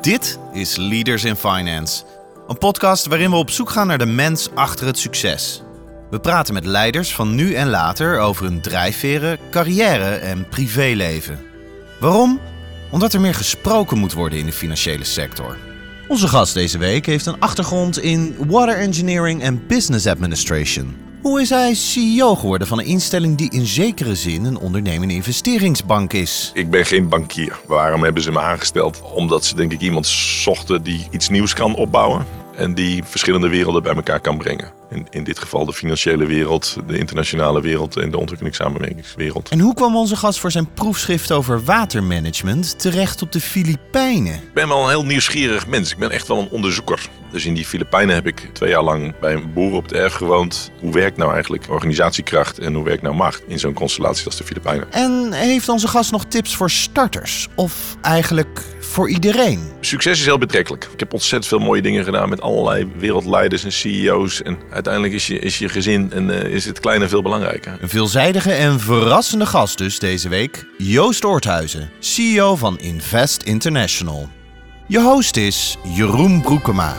Dit is Leaders in Finance, een podcast waarin we op zoek gaan naar de mens achter het succes. We praten met leiders van nu en later over hun drijfveren, carrière en privéleven. Waarom? Omdat er meer gesproken moet worden in de financiële sector. Onze gast deze week heeft een achtergrond in water engineering en business administration. Hoe is hij CEO geworden van een instelling die in zekere zin een ondernemende investeringsbank is? Ik ben geen bankier. Waarom hebben ze me aangesteld? Omdat ze denk ik iemand zochten die iets nieuws kan opbouwen en die verschillende werelden bij elkaar kan brengen. In, in dit geval de financiële wereld, de internationale wereld en de ontwikkelingssamenwerkingswereld. En hoe kwam onze gast voor zijn proefschrift over watermanagement terecht op de Filipijnen? Ik ben wel een heel nieuwsgierig mens. Ik ben echt wel een onderzoeker. Dus in die Filipijnen heb ik twee jaar lang bij een boer op de erf gewoond. Hoe werkt nou eigenlijk organisatiekracht en hoe werkt nou macht in zo'n constellatie als de Filipijnen? En heeft onze gast nog tips voor starters? Of eigenlijk voor iedereen? Succes is heel betrekkelijk. Ik heb ontzettend veel mooie dingen gedaan met allerlei wereldleiders en CEO's. En uiteindelijk is je, is je gezin en uh, is het kleine veel belangrijker. Een veelzijdige en verrassende gast dus deze week. Joost Oorthuizen, CEO van Invest International. Je host is Jeroen Broekema.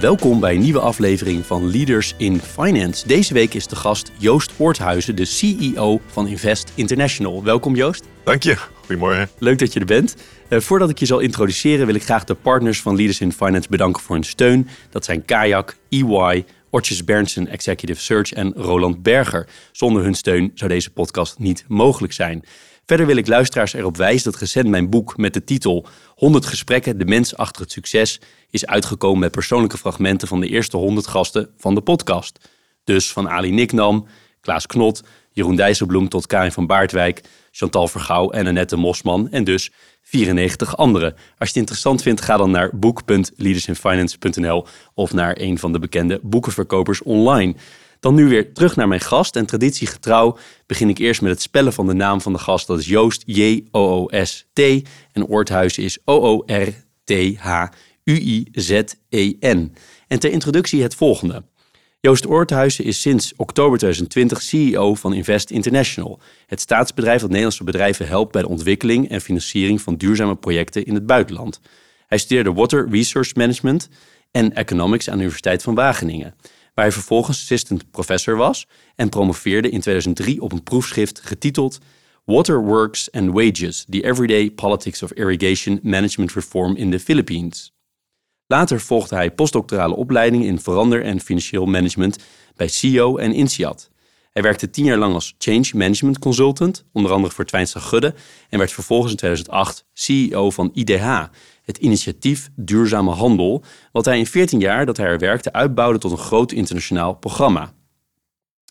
Welkom bij een nieuwe aflevering van Leaders in Finance. Deze week is de gast Joost Oorthuizen, de CEO van Invest International. Welkom Joost. Dank je. Goedemorgen. Leuk dat je er bent. Uh, voordat ik je zal introduceren wil ik graag de partners van Leaders in Finance bedanken voor hun steun. Dat zijn Kayak, EY, Ortjes Berndsen Executive Search en Roland Berger. Zonder hun steun zou deze podcast niet mogelijk zijn. Verder wil ik luisteraars erop wijzen dat recent mijn boek met de titel 100 gesprekken, de mens achter het succes, is uitgekomen met persoonlijke fragmenten van de eerste 100 gasten van de podcast. Dus van Ali Niknam, Klaas Knot, Jeroen Dijsselbloem tot Karin van Baardwijk, Chantal Vergouw en Annette Mosman en dus 94 anderen. Als je het interessant vindt, ga dan naar boek.leadersinfinance.nl of naar een van de bekende boekenverkopers online. Dan nu weer terug naar mijn gast. En traditiegetrouw begin ik eerst met het spellen van de naam van de gast. Dat is Joost, J-O-O-S-T. En Oorthuis is O-O-R-T-H-U-I-Z-E-N. En ter introductie het volgende. Joost Oorthuizen is sinds oktober 2020 CEO van Invest International, het staatsbedrijf dat Nederlandse bedrijven helpt bij de ontwikkeling en financiering van duurzame projecten in het buitenland. Hij studeerde Water Resource Management en Economics aan de Universiteit van Wageningen, waar hij vervolgens assistant professor was en promoveerde in 2003 op een proefschrift getiteld Water Works and Wages: The Everyday Politics of Irrigation Management Reform in the Philippines. Later volgde hij postdoctorale opleidingen in verander- en financieel management bij CEO en INSEAD. Hij werkte tien jaar lang als change management consultant, onder andere voor Twijnstra Gudde, en werd vervolgens in 2008 CEO van IDH, het initiatief Duurzame Handel, wat hij in 14 jaar dat hij er werkte uitbouwde tot een groot internationaal programma.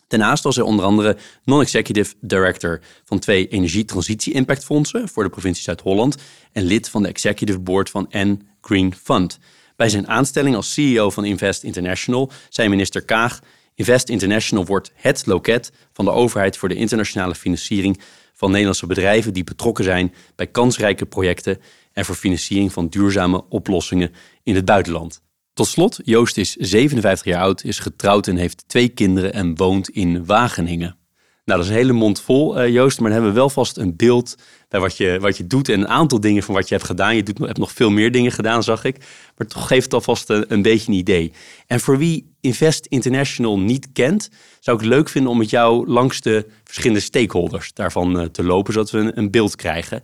Daarnaast was hij onder andere non-executive director van twee energietransitie-impactfondsen voor de provincie Zuid-Holland en lid van de executive board van N Green Fund. Bij zijn aanstelling als CEO van Invest International zei minister Kaag: Invest International wordt het loket van de overheid voor de internationale financiering van Nederlandse bedrijven die betrokken zijn bij kansrijke projecten en voor financiering van duurzame oplossingen in het buitenland. Tot slot, Joost is 57 jaar oud, is getrouwd en heeft twee kinderen en woont in Wageningen. Nou, dat is een hele mond vol, uh, Joost, maar dan hebben we wel vast een beeld bij wat je, wat je doet en een aantal dingen van wat je hebt gedaan. Je doet, hebt nog veel meer dingen gedaan, zag ik. Maar toch geeft het alvast een, een beetje een idee. En voor wie Invest International niet kent, zou ik het leuk vinden om met jou langs de verschillende stakeholders daarvan uh, te lopen, zodat we een beeld krijgen.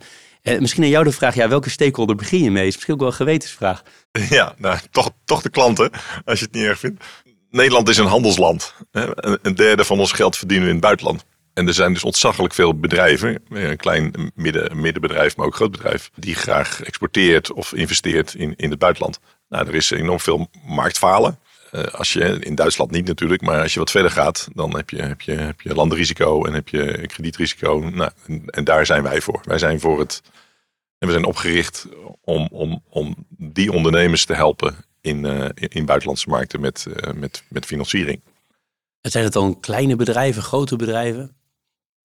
Uh, misschien aan jou de vraag, ja, welke stakeholder begin je mee? Is misschien ook wel een gewetensvraag. Ja, nou, toch, toch de klanten, als je het niet erg vindt. Nederland is een handelsland. Een derde van ons geld verdienen we in het buitenland. En er zijn dus ontzaglijk veel bedrijven, een klein midden, middenbedrijf, maar ook groot bedrijf, die graag exporteert of investeert in, in het buitenland. Nou, er is enorm veel marktfalen. Uh, als je in Duitsland niet natuurlijk, maar als je wat verder gaat, dan heb je, heb je, heb je landenrisico en heb je kredietrisico. Nou, en, en daar zijn wij voor. Wij zijn voor het. En we zijn opgericht om, om, om die ondernemers te helpen in, uh, in buitenlandse markten met, uh, met, met financiering. En zijn het dan kleine bedrijven, grote bedrijven?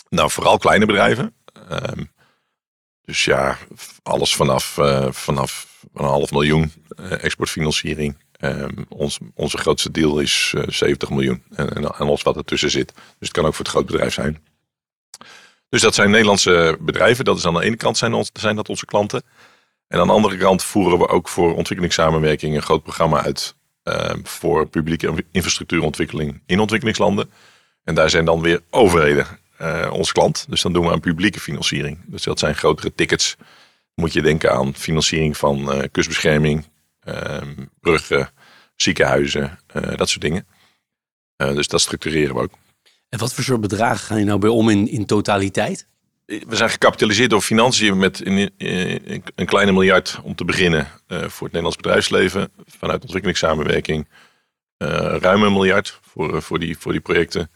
Nou, vooral kleine bedrijven. Um, dus ja, alles vanaf, uh, vanaf een half miljoen uh, exportfinanciering. Um, ons, onze grootste deal is uh, 70 miljoen. En, en, alles wat ertussen zit. Dus het kan ook voor het groot bedrijf zijn. Dus dat zijn Nederlandse bedrijven. Dat is aan de ene kant zijn, dat onze klanten. En aan de andere kant voeren we ook voor ontwikkelingssamenwerking een groot programma uit ehm, voor publieke infrastructuurontwikkeling in ontwikkelingslanden. En daar zijn dan weer overheden uh, ons klant. Dus dan doen we aan publieke financiering. Dus dat zijn grotere tickets. Moet je denken aan financiering van uh, kustbescherming, ehm, bruggen, ziekenhuizen, uh, dat soort dingen. dus dat structureren we ook. En wat voor soort bedragen gaan je nou bij om in, in totaliteit? We zijn gecapitaliseerd door financiën met een, een kleine miljard om te beginnen voor het Nederlands bedrijfsleven. Vanuit ontwikkelingssamenwerking ruim een miljard voor, voor, die, voor die projecten.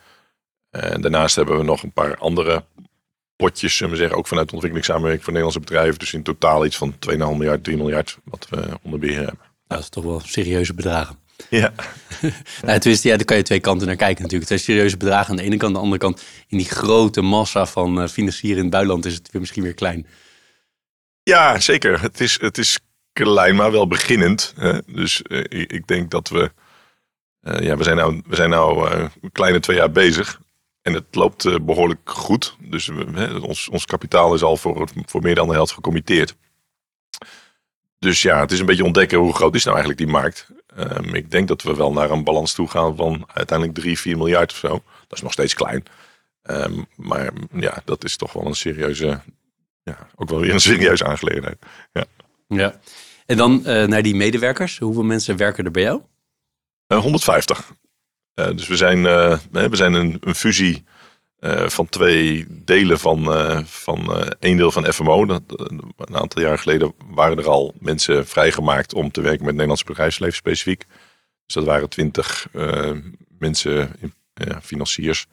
En daarnaast hebben we nog een paar andere potjes, zullen we zeggen, ook vanuit ontwikkelingssamenwerking voor Nederlandse bedrijven. Dus in totaal iets van 2,5 miljard, 3 miljard wat we onder beheer hebben. dat is toch wel serieuze bedragen. Ja. nou, tenminste, ja, daar kan je twee kanten naar kijken natuurlijk. Het zijn serieuze bedragen aan de ene kant. Aan de andere kant, in die grote massa van uh, financieren in het buitenland is het weer misschien weer klein. Ja, zeker. Het is, het is klein, maar wel beginnend. Hè? Dus uh, ik denk dat we... Uh, ja, we zijn nou, we zijn nou een kleine twee jaar bezig. En het loopt uh, behoorlijk goed. Dus we, ons, ons kapitaal is al voor, voor meer dan de helft gecommitteerd. Dus ja, het is een beetje ontdekken hoe groot is nou eigenlijk die markt. Um, ik denk dat we wel naar een balans toe gaan van uiteindelijk 3, 4 miljard of zo. Dat is nog steeds klein. Um, maar ja, dat is toch wel een serieuze, ja, ook wel weer een serieuze aangelegenheid. Ja. ja. En dan uh, naar die medewerkers. Hoeveel mensen werken er bij jou? Uh, 150. Uh, dus we zijn, we zijn een, een fusie uh, van twee delen van, van één deel van FMO. Dat, een aantal jaar geleden waren er al mensen vrijgemaakt om te werken met het Nederlandse bedrijfsleven specifiek. Dus dat waren twintig mensen, financiers,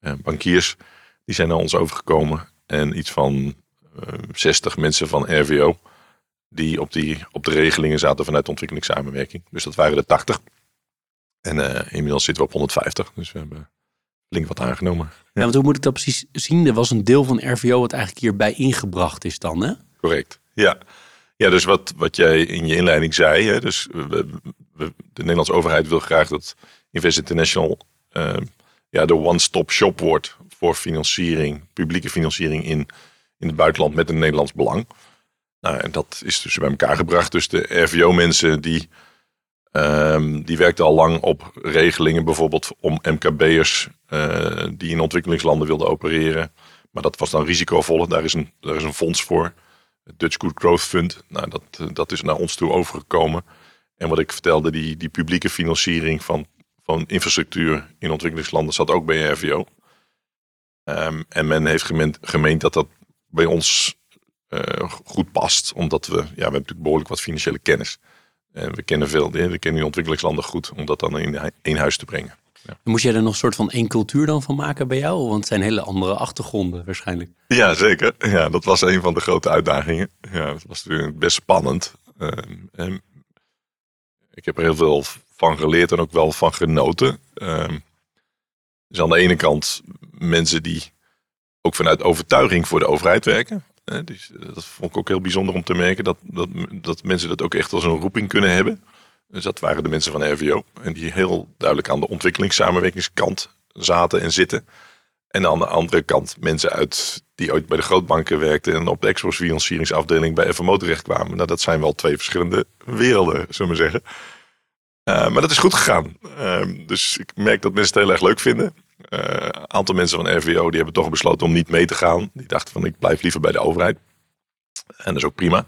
bankiers, die zijn naar ons overgekomen. En iets van zestig mensen van RVO, die op, die op de regelingen zaten vanuit ontwikkelingssamenwerking. Dus dat waren er tachtig. En inmiddels zitten we op 150. Dus we hebben flink wat aangenomen. Ja. want hoe moet ik dat precies zien? Er was een deel van RVO wat eigenlijk hierbij ingebracht is dan, hè? Correct, ja. Ja, dus wat, wat jij in je inleiding zei, hè, dus we, we, de Nederlandse overheid wil graag dat Invest International uh, ja, de one-stop shop wordt voor financiering, publieke financiering in, in het buitenland met een Nederlands belang. Nou, en dat is dus bij elkaar gebracht. Dus de RVO-mensen die Um, die werkte al lang op regelingen, bijvoorbeeld om MKB'ers uh, die in ontwikkelingslanden wilden opereren. Maar dat was dan risicovoller. Daar is een, daar is een fonds voor. Het Dutch Good Growth Fund. Nou, dat, dat is naar ons toe overgekomen. En wat ik vertelde, die, die publieke financiering van, van infrastructuur in ontwikkelingslanden zat ook bij RVO. Um, ehm, en men heeft gemeend, dat dat bij ons uh, goed past, omdat we, ja, we hebben natuurlijk behoorlijk wat financiële kennis. En we kennen veel, we kennen die ontwikkelingslanden goed, om dat dan in één huis te brengen. Ja. Moest jij er nog een soort van één cultuur dan van maken bij jou? Want het zijn hele andere achtergronden waarschijnlijk. Ja, zeker. Ja, dat was een van de grote uitdagingen. Ja, dat was natuurlijk best spannend. Uh, en ik heb er heel veel van geleerd en ook wel van genoten. Uh, dus aan de ene kant mensen die ook vanuit overtuiging voor de overheid werken. Dus dat vond ik ook heel bijzonder om te merken. Dat, dat, dat mensen dat ook echt als een roeping kunnen hebben. Dus dat waren de mensen van RVO. En die heel duidelijk aan de ontwikkelingssamenwerkingskant zaten en zitten. En aan de andere kant mensen uit die ooit bij de grootbanken werkten en op de exportfinancieringsafdeling bij FMO terechtkwamen. Nou, dat zijn wel twee verschillende werelden, zullen we zeggen. Uh, maar dat is goed gegaan. Uh, dus ik merk dat mensen het heel erg leuk vinden. Uh, aantal mensen van RVO die hebben toch besloten om niet mee te gaan. Die dachten van ik blijf liever bij de overheid. En dat is ook prima.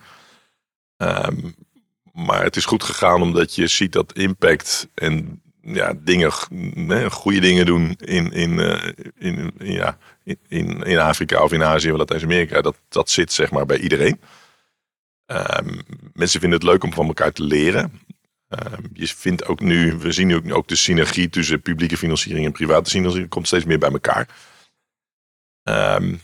Um, maar het is goed gegaan omdat je ziet dat impact en ja, dingen, goede dingen doen in, in, uh, in, in, ja, in, in Afrika of in Azië of Latijns-Amerika, dat, dat zit zeg maar bij iedereen. Um, mensen vinden het leuk om van elkaar te leren. Uh, je vindt ook nu, we zien nu ook, ook de synergie tussen publieke financiering en private financiering komt steeds meer bij elkaar. Um,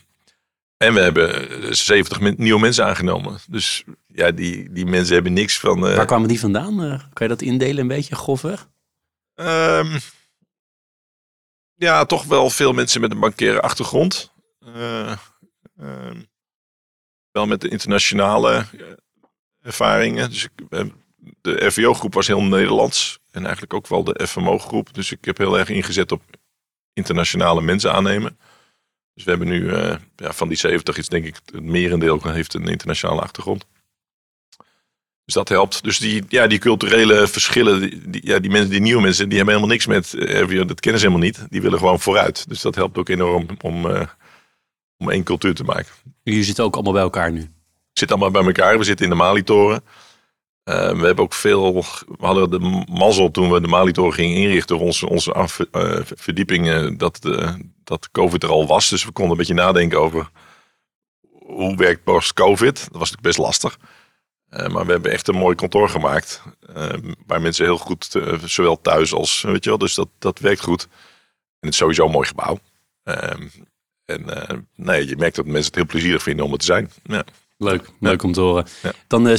en we hebben 70 nieuwe mensen aangenomen. Dus ja, die, die mensen hebben niks van. Uh... Waar kwamen die vandaan? Uh, kan je dat indelen een beetje grofweg? Um, ja, toch wel veel mensen met een bankaire achtergrond. Uh, wel met de internationale ervaringen. Dus ik, de RVO-groep was heel Nederlands. En eigenlijk ook wel de FMO-groep. Dus ik heb heel erg ingezet op internationale mensen aannemen. Dus we hebben nu uh, ja, van die 70 is denk ik het merendeel heeft een internationale achtergrond. Dus dat helpt. Dus die, ja, die culturele verschillen, die, die- ja, die, mensen, die nieuwe mensen, die hebben helemaal niks met, eh, dat kennen ze helemaal niet. Die willen gewoon vooruit. Dus dat helpt ook enorm om, eh, om één cultuur te maken. Jullie zitten ook allemaal bij elkaar nu. zitten allemaal bij elkaar. We zitten in de Malitoren. Eh, we hebben ook veel. We hadden de mazzel toen we de Malitoren gingen inrichten. Onze, onze af, eh, verdieping. eh, dat, dat COVID er al was. Dus we konden een beetje nadenken over. Hoe werkt post-COVID? Dat was natuurlijk best lastig. Eh, maar we hebben echt een mooi kantoor gemaakt. eh, waar mensen heel goed. zowel thuis als. Weet je wel, dus dat, dat werkt goed. En het is sowieso een mooi gebouw. Ehm, en nee, je merkt dat mensen het heel plezierig vinden om het te zijn. Ja. Leuk, leuk om te horen. Dan de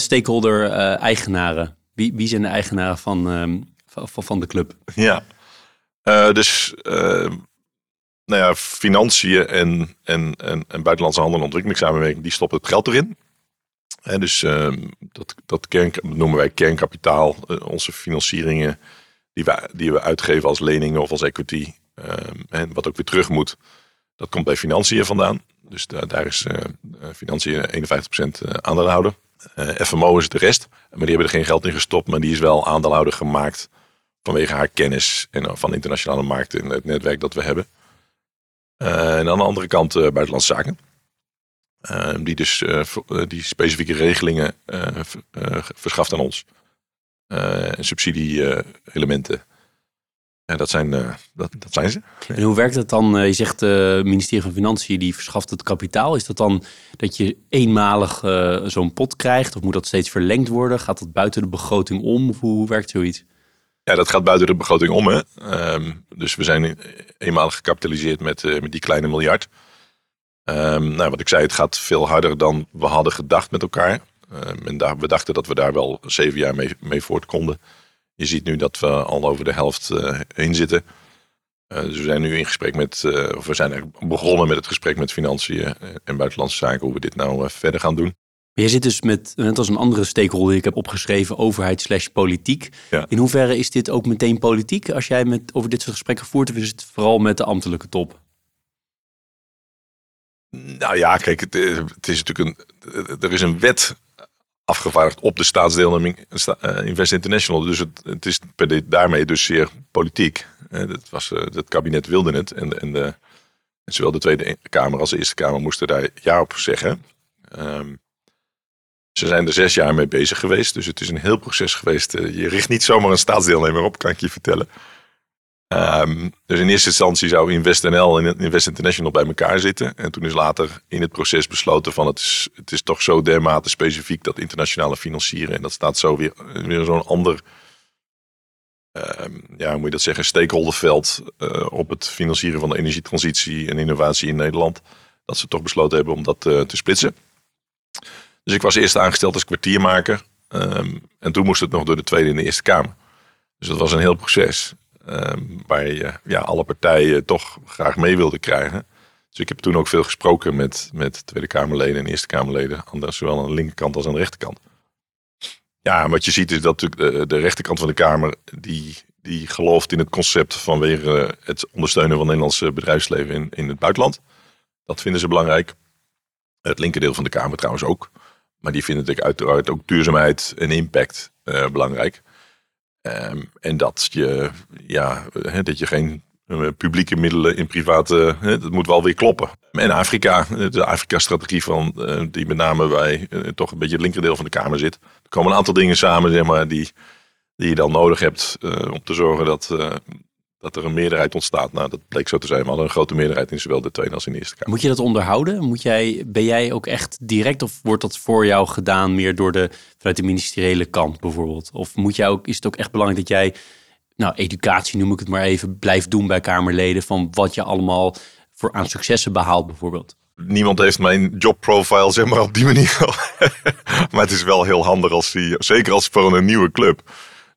eh, eigenaren. Wie, wie zijn de eigenaren van, ehm, van, van- de club? Ja, Eh, dus eh, nou ja, financiën en, en, en, en buitenlandse handel en ontwikkelingssamenwerking, die stoppen het geld erin. En dus eh, dat, dat, kern, noemen wij kernkapitaal, eh, onze financieringen die we, die we uitgeven als leningen of als equity. eh, en wat ook weer terug moet, dat komt bij financiën vandaan. Dus da- daar is eh eh, financiën 51% aandeelhouder. Eh FMO is de rest. Maar die hebben er geen geld in gestopt, maar die is wel aandeelhouder gemaakt vanwege haar kennis en van internationale markten en het netwerk dat we hebben. En aan de andere kant eh, buitenlandse zaken. Die dus die specifieke regelingen verschaft aan ons. En subsidie-elementen. En dat zijn, eh, dat, dat zijn ze. En hoe werkt het dan? Eh, Je zegt het ministerie van Financiën die verschaft het kapitaal. Is dat dan dat je eenmalig eh, zo'n pot krijgt? Of moet dat steeds verlengd worden? Gaat dat buiten de begroting om? Of hoe, hoe werkt zoiets? Ja, dat gaat buiten de begroting om. Hè? Ehm, dus we zijn eenmalig gecapitaliseerd met, eh, met die kleine miljard. Ehm, nou, wat ik zei, het gaat veel harder dan we hadden gedacht met elkaar. Ehm, en daar, we dachten dat we daar wel zeven jaar mee, mee voort konden. Je ziet nu dat we al over de helft eh, heen zitten. Eh, dus we zijn nu in gesprek met, eh, of we zijn eigenlijk begonnen met het gesprek met financiën en buitenlandse zaken, hoe we dit nou verder gaan doen. Maar je zit dus met, net als een andere stakeholder die ik heb opgeschreven, overheid slash politiek. Ja. In hoeverre is dit ook meteen politiek als jij met, over dit soort gesprekken voert? Of is het vooral met de ambtelijke top? Nou ja, kijk, het, het is natuurlijk een. Er is een wet afgevaardigd op de staatsdeelneming sta- eh, Invest International. Dus het, het is daarmee dus zeer politiek. Eh, dat was, eh, kabinet wilde het. En, en, de, zowel de Tweede Kamer als de Eerste Kamer moesten daar ja op zeggen. Ehm, ze zijn er zes jaar mee bezig geweest. Dus het is een heel proces geweest. Eh, je richt niet zomaar een staatsdeelnemer op, kan ik je vertellen. Ehm, dus in eerste instantie zou InvestNL en Invest International bij elkaar zitten. En toen is later in het proces besloten van het is, het is toch zo dermate specifiek dat internationale financieren. En dat staat zo weer, weer zo'n ander, ehm, ja, hoe moet je dat zeggen, stakeholderveld eh, op het financieren van de energietransitie en innovatie in Nederland. Dat ze toch besloten hebben om dat eh, te splitsen. Dus ik was eerst aangesteld als kwartiermaker. Ehm, en toen moest het nog door de Tweede en de Eerste Kamer. Dus dat was een heel proces. Ehm, waar je ja, alle partijen toch graag mee wilden krijgen. Dus ik heb toen ook veel gesproken met, met Tweede Kamerleden en Eerste Kamerleden. Zowel aan de linkerkant als aan de rechterkant. Ja, wat je ziet is dat natuurlijk de, de rechterkant van de Kamer... Die, die gelooft in het concept vanwege het ondersteunen van het Nederlandse bedrijfsleven in, in het buitenland. Dat vinden ze belangrijk. Het linkerdeel van de Kamer trouwens ook. Maar die vinden natuurlijk uiteraard ook duurzaamheid en impact eh, belangrijk. Ehm, en dat je, ja, dat je geen eh, publieke middelen in private, dat moet wel weer kloppen. En Afrika, eh, de Afrika-strategie van, eh, die met name eh, toch een beetje het linkerdeel van de Kamer zit. Er komen een aantal dingen samen, zeg maar, die, die je dan nodig hebt om te zorgen dat, dat er een meerderheid ontstaat. Nou, dat bleek zo te zijn. We hadden een grote meerderheid in zowel de Tweede als in de Eerste Kamer. Moet je dat onderhouden? Moet jij, ben jij ook echt direct of wordt dat voor jou gedaan meer door de, vanuit de ministeriële kant bijvoorbeeld? Of moet jij ook, is het ook echt belangrijk dat jij, nou educatie noem ik het maar even, blijft doen bij Kamerleden van wat je allemaal voor aan successen behaalt bijvoorbeeld? niemand heeft mijn jobprofile zeg maar op die manier. maar het is wel heel handig als die, zeker als voor een nieuwe club,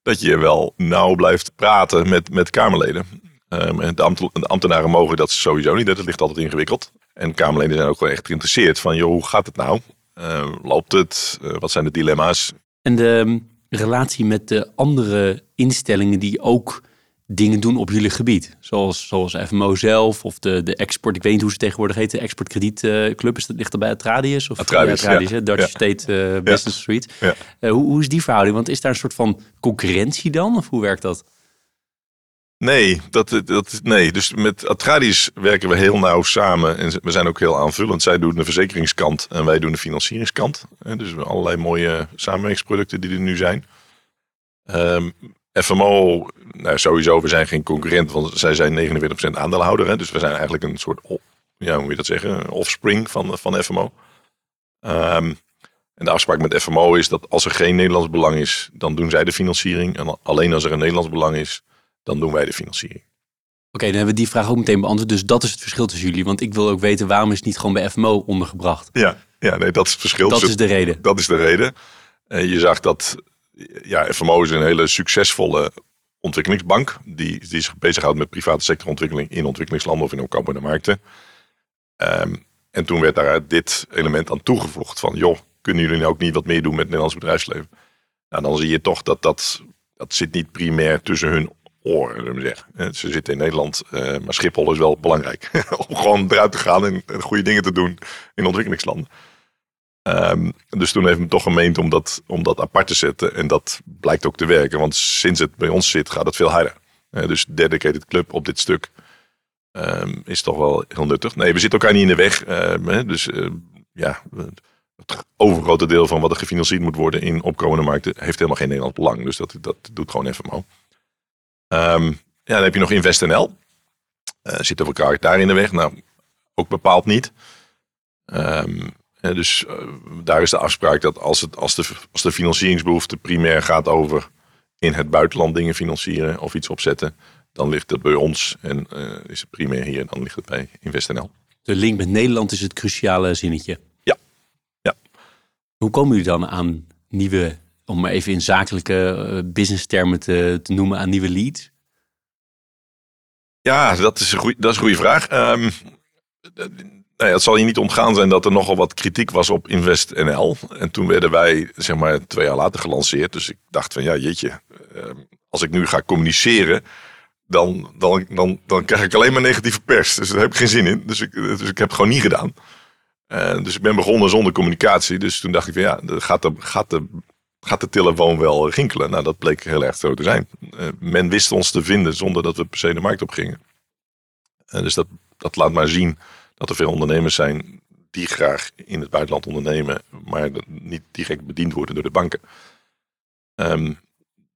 dat je wel nauw blijft praten met, met Kamerleden. Ehm, en de, ambt- de ambtenaren mogen dat sowieso niet, dat ligt altijd ingewikkeld. En Kamerleden zijn ook wel echt geïnteresseerd van, joh, hoe gaat het nou? Ehm, loopt het? Eh, wat zijn de dilemma's? En de relatie met de andere instellingen die ook dingen doen op jullie gebied. Zoals, zoals FMO zelf of de, de export, ik weet niet hoe ze tegenwoordig heet, de exportkredietclub. is dat ligt er bij Atradius? Of, Atradius, ja, Atradius ja. Dutch Ja. State eh, Business. Ja. Eh, hoe, hoe is die verhouding? Want is daar een soort van concurrentie dan? Of hoe werkt dat? Nee, dat, dat, nee, dus met Atradius werken we heel nauw samen. En we zijn ook heel aanvullend. Zij doen de verzekeringskant en wij doen de financieringskant. Eh, Dus allerlei mooie samenwerkingsproducten die er nu zijn. Ehm, FMO, nou sowieso, we zijn geen concurrent, want zij zijn 49% aandeelhouder. Hè, dus we zijn eigenlijk een soort, ja, hoe moet je dat zeggen, offspring van, van FMO. Ehm, en de afspraak met FMO is dat als er geen Nederlands belang is, dan doen zij de financiering. En alleen als er een Nederlands belang is, dan doen wij de financiering. Oké, dan hebben we die vraag ook meteen beantwoord. Dus dat is het verschil tussen jullie. Want ik wil ook weten waarom is het niet gewoon bij FMO ondergebracht. Ja, ja nee, dat is het verschil. Dat Dus is de reden. dat is de reden. En je zag dat ja, FMO is een hele succesvolle ontwikkelingsbank. Die, zich bezighoudt met private sectorontwikkeling in ontwikkelingslanden of in opkomende markten. Ehm, en toen werd daar dit element aan toegevoegd van, joh, kunnen jullie nou ook niet wat meer doen met het Nederlands bedrijfsleven? Nou, dan zie je toch dat dat, dat zit niet primair tussen hun oren, zullen we zeggen. Ze zitten in Nederland, eh, maar Schiphol is wel belangrijk. Om gewoon eruit te gaan en goede dingen te doen in ontwikkelingslanden. Ehm, dus toen heeft men toch gemeend om dat, apart te zetten. En dat blijkt ook te werken. Want sinds het bij ons zit, gaat het veel harder. Eh, dus dedicated club op dit stuk ehm, is toch wel heel nuttig. Nee, we zitten elkaar niet in de weg. ehm, dus eh, ja, het overgrote deel van wat er gefinancierd moet worden in opkomende markten heeft helemaal geen Nederlands belang. Dus dat, dat doet gewoon FMO. Ehm, ja, dan heb je nog InvestNL. Eh zitten we elkaar daar in de weg? Nou, ook bepaald niet. Ehm, eh, dus eh, daar is de afspraak dat als, het, als, de, als de financieringsbehoefte primair gaat over in het buitenland dingen financieren of iets opzetten, dan ligt het bij ons en eh, is het primair hier, dan ligt het bij InvestNL. De link met Nederland is het cruciale zinnetje. Ja. Ja. Hoe komen jullie dan aan nieuwe, om maar even in zakelijke eh, business termen te, te noemen, aan nieuwe leads? Ja, dat is een goeie, dat is een goede vraag. Ehm, eh, nou het zal je niet ontgaan zijn dat er nogal wat kritiek was op InvestNL. En toen werden wij, zeg maar, twee jaar later gelanceerd. Dus ik dacht van, ja, jeetje, ehm, als ik nu ga communiceren, dan, dan, dan, dan krijg ik alleen maar negatieve pers. Dus daar heb ik geen zin in. Dus ik, dus ik heb het gewoon niet gedaan. Eh, dus ik ben begonnen zonder communicatie. Dus toen dacht ik van, ja, gaat de, gaat de, gaat de telefoon wel rinkelen. Nou, dat bleek heel erg zo te zijn. Eh, men wist ons te vinden zonder dat we per se de markt op gingen. Eh, dus dat, dat laat maar zien dat er veel ondernemers zijn die graag in het buitenland ondernemen, maar niet direct bediend worden door de banken. Ehm,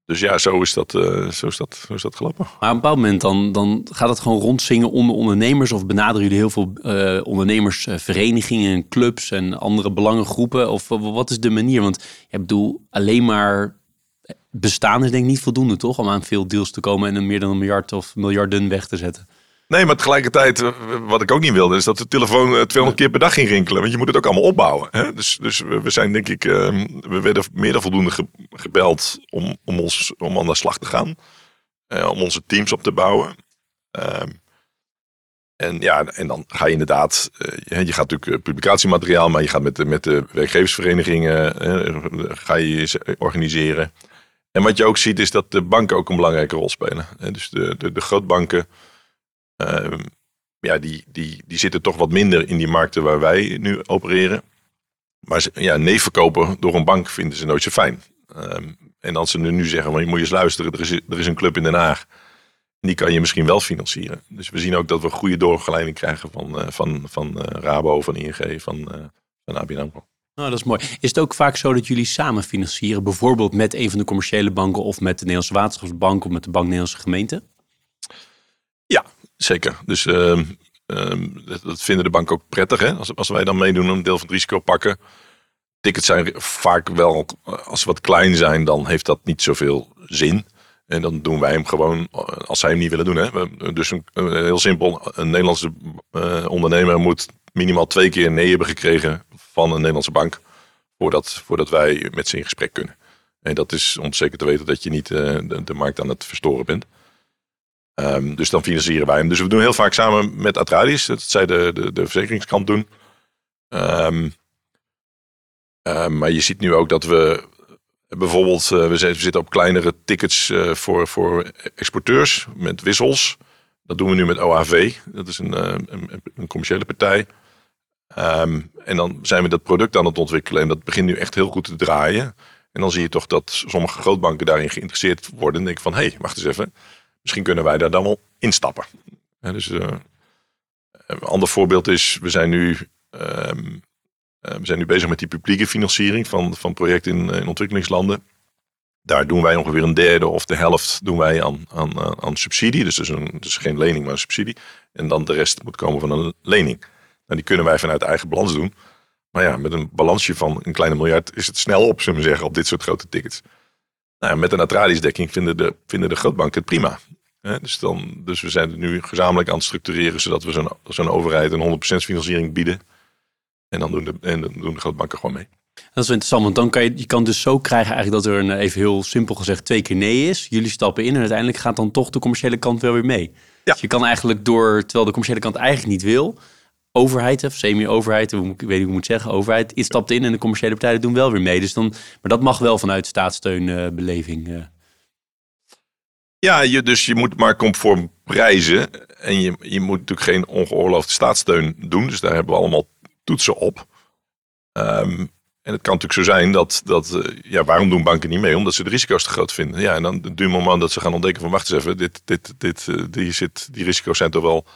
dus ja, zo is dat, eh, zo is dat, zo is dat gelopen. Maar op een bepaald moment dan, dan gaat het gewoon rondzingen onder ondernemers of benaderen jullie heel veel eh, ondernemersverenigingen en clubs en andere belangengroepen? Of wa- wat is de manier? Want ik bedoel, alleen maar bestaan is denk ik niet voldoende toch? Om aan veel deals te komen en een meer dan een miljard of miljarden weg te zetten. Nee, maar tegelijkertijd, eh, wat ik ook niet wilde, is dat de telefoon eh, 200 keer per dag ging rinkelen. Want je moet het ook allemaal opbouwen. Hè? Dus, dus we zijn denk ik, eh, we werden meer dan voldoende ge- gebeld om, om, ons, om aan de slag te gaan. Eh, om onze teams op te bouwen. Ehm, en ja, en dan ga je inderdaad, eh, je, je gaat natuurlijk eh, publicatiemateriaal, maar je gaat met de, met de werkgeversverenigingen, eh, ga je organiseren. En wat je ook ziet is dat de banken ook een belangrijke rol spelen. Dus de, de, de grootbanken, Ehm, ja, die, die, die zitten toch wat minder in die markten waar wij nu opereren. Maar ja, nee verkopen door een bank vinden ze nooit zo fijn. Ehm, en als ze nu, zeggen, maar je moet eens luisteren, er is, er is een club in Den Haag. Die kan je misschien wel financieren. Dus we zien ook dat we goede doorgeleiding krijgen van, eh, van, van eh, Rabo, van ING, van, eh van ABN AMRO. Nou, dat is mooi. Is het ook vaak zo dat jullie samen financieren, bijvoorbeeld met een van de commerciële banken of met de Nederlandse Waterschapsbank of met de Bank Nederlandse Gemeente? Zeker. Dus ehm, ehm, dat, vinden de banken ook prettig. Hè? Als, als wij dan meedoen, een deel van het risico pakken. Tickets zijn vaak wel, als ze wat klein zijn, dan heeft dat niet zoveel zin. En dan doen wij hem gewoon eh, als zij hem niet willen doen. Hè? Dus een, heel simpel, een Nederlandse eh, ondernemer moet minimaal twee keer nee hebben gekregen van een Nederlandse bank. Voordat, voordat wij met ze in gesprek kunnen. En dat is om zeker te weten dat je niet eh, de markt aan het verstoren bent. Ehm, dus dan financieren wij hem. Dus we doen heel vaak samen met Atradius. Dat zij de, de, de verzekeringskant doen. Ehm, ehm, maar je ziet nu ook dat we Bijvoorbeeld, we zitten op kleinere tickets voor, voor exporteurs met wissels. Dat doen we nu met OAV. Dat is een, een, een commerciële partij. En dan zijn we dat product aan het ontwikkelen en dat begint nu echt heel goed te draaien. En dan zie je toch dat sommige grootbanken daarin geïnteresseerd worden. En denk van, hé, hey, wacht eens even. Misschien kunnen wij daar dan wel instappen. dus uh, een ander voorbeeld is, we zijn nu, ehm, eh, we zijn nu bezig met die publieke financiering van, van projecten in, in, ontwikkelingslanden. Daar doen wij ongeveer een derde of de helft doen wij aan, aan, aan subsidie. Dus dus geen lening, maar een subsidie. En dan de rest moet komen van een lening. Nou, die kunnen wij vanuit eigen balans doen. Maar ja, met een balansje van een kleine miljard is het snel op, zullen we zeggen, op dit soort grote tickets. Nou, met een Atradius-dekking vinden de, vinden de grootbanken het prima. Dus, dan, dus we zijn het nu gezamenlijk aan het structureren, zodat we zo'n zo'n overheid een 100% financiering bieden. En dan doen de, en dan doen de grootbanken gewoon mee. Dat is interessant, want dan kan je, je kan dus zo krijgen eigenlijk dat er een, even heel simpel gezegd twee keer nee is. Jullie stappen in en uiteindelijk gaat dan toch de commerciële kant wel weer mee. Ja. Dus je kan eigenlijk door, terwijl de commerciële kant eigenlijk niet wil, overheid, of semi-overheid, ik weet niet hoe ik moet zeggen, overheid, iets stapt in en de commerciële partijen doen wel weer mee. Dus dan, maar dat mag wel vanuit staatssteunbeleving. Uh, ja, je, dus je moet maar conform prijzen. En je, je moet natuurlijk geen ongeoorloofde staatssteun doen. Dus daar hebben we allemaal toetsen op. Um, en het kan natuurlijk zo zijn dat, dat uh, ja, waarom doen banken niet mee? Omdat ze de risico's te groot vinden. Ja, en dan duurt moment dat ze gaan ontdekken van, wacht eens even, dit, dit, dit, uh, die, zit, die risico's zijn toch wel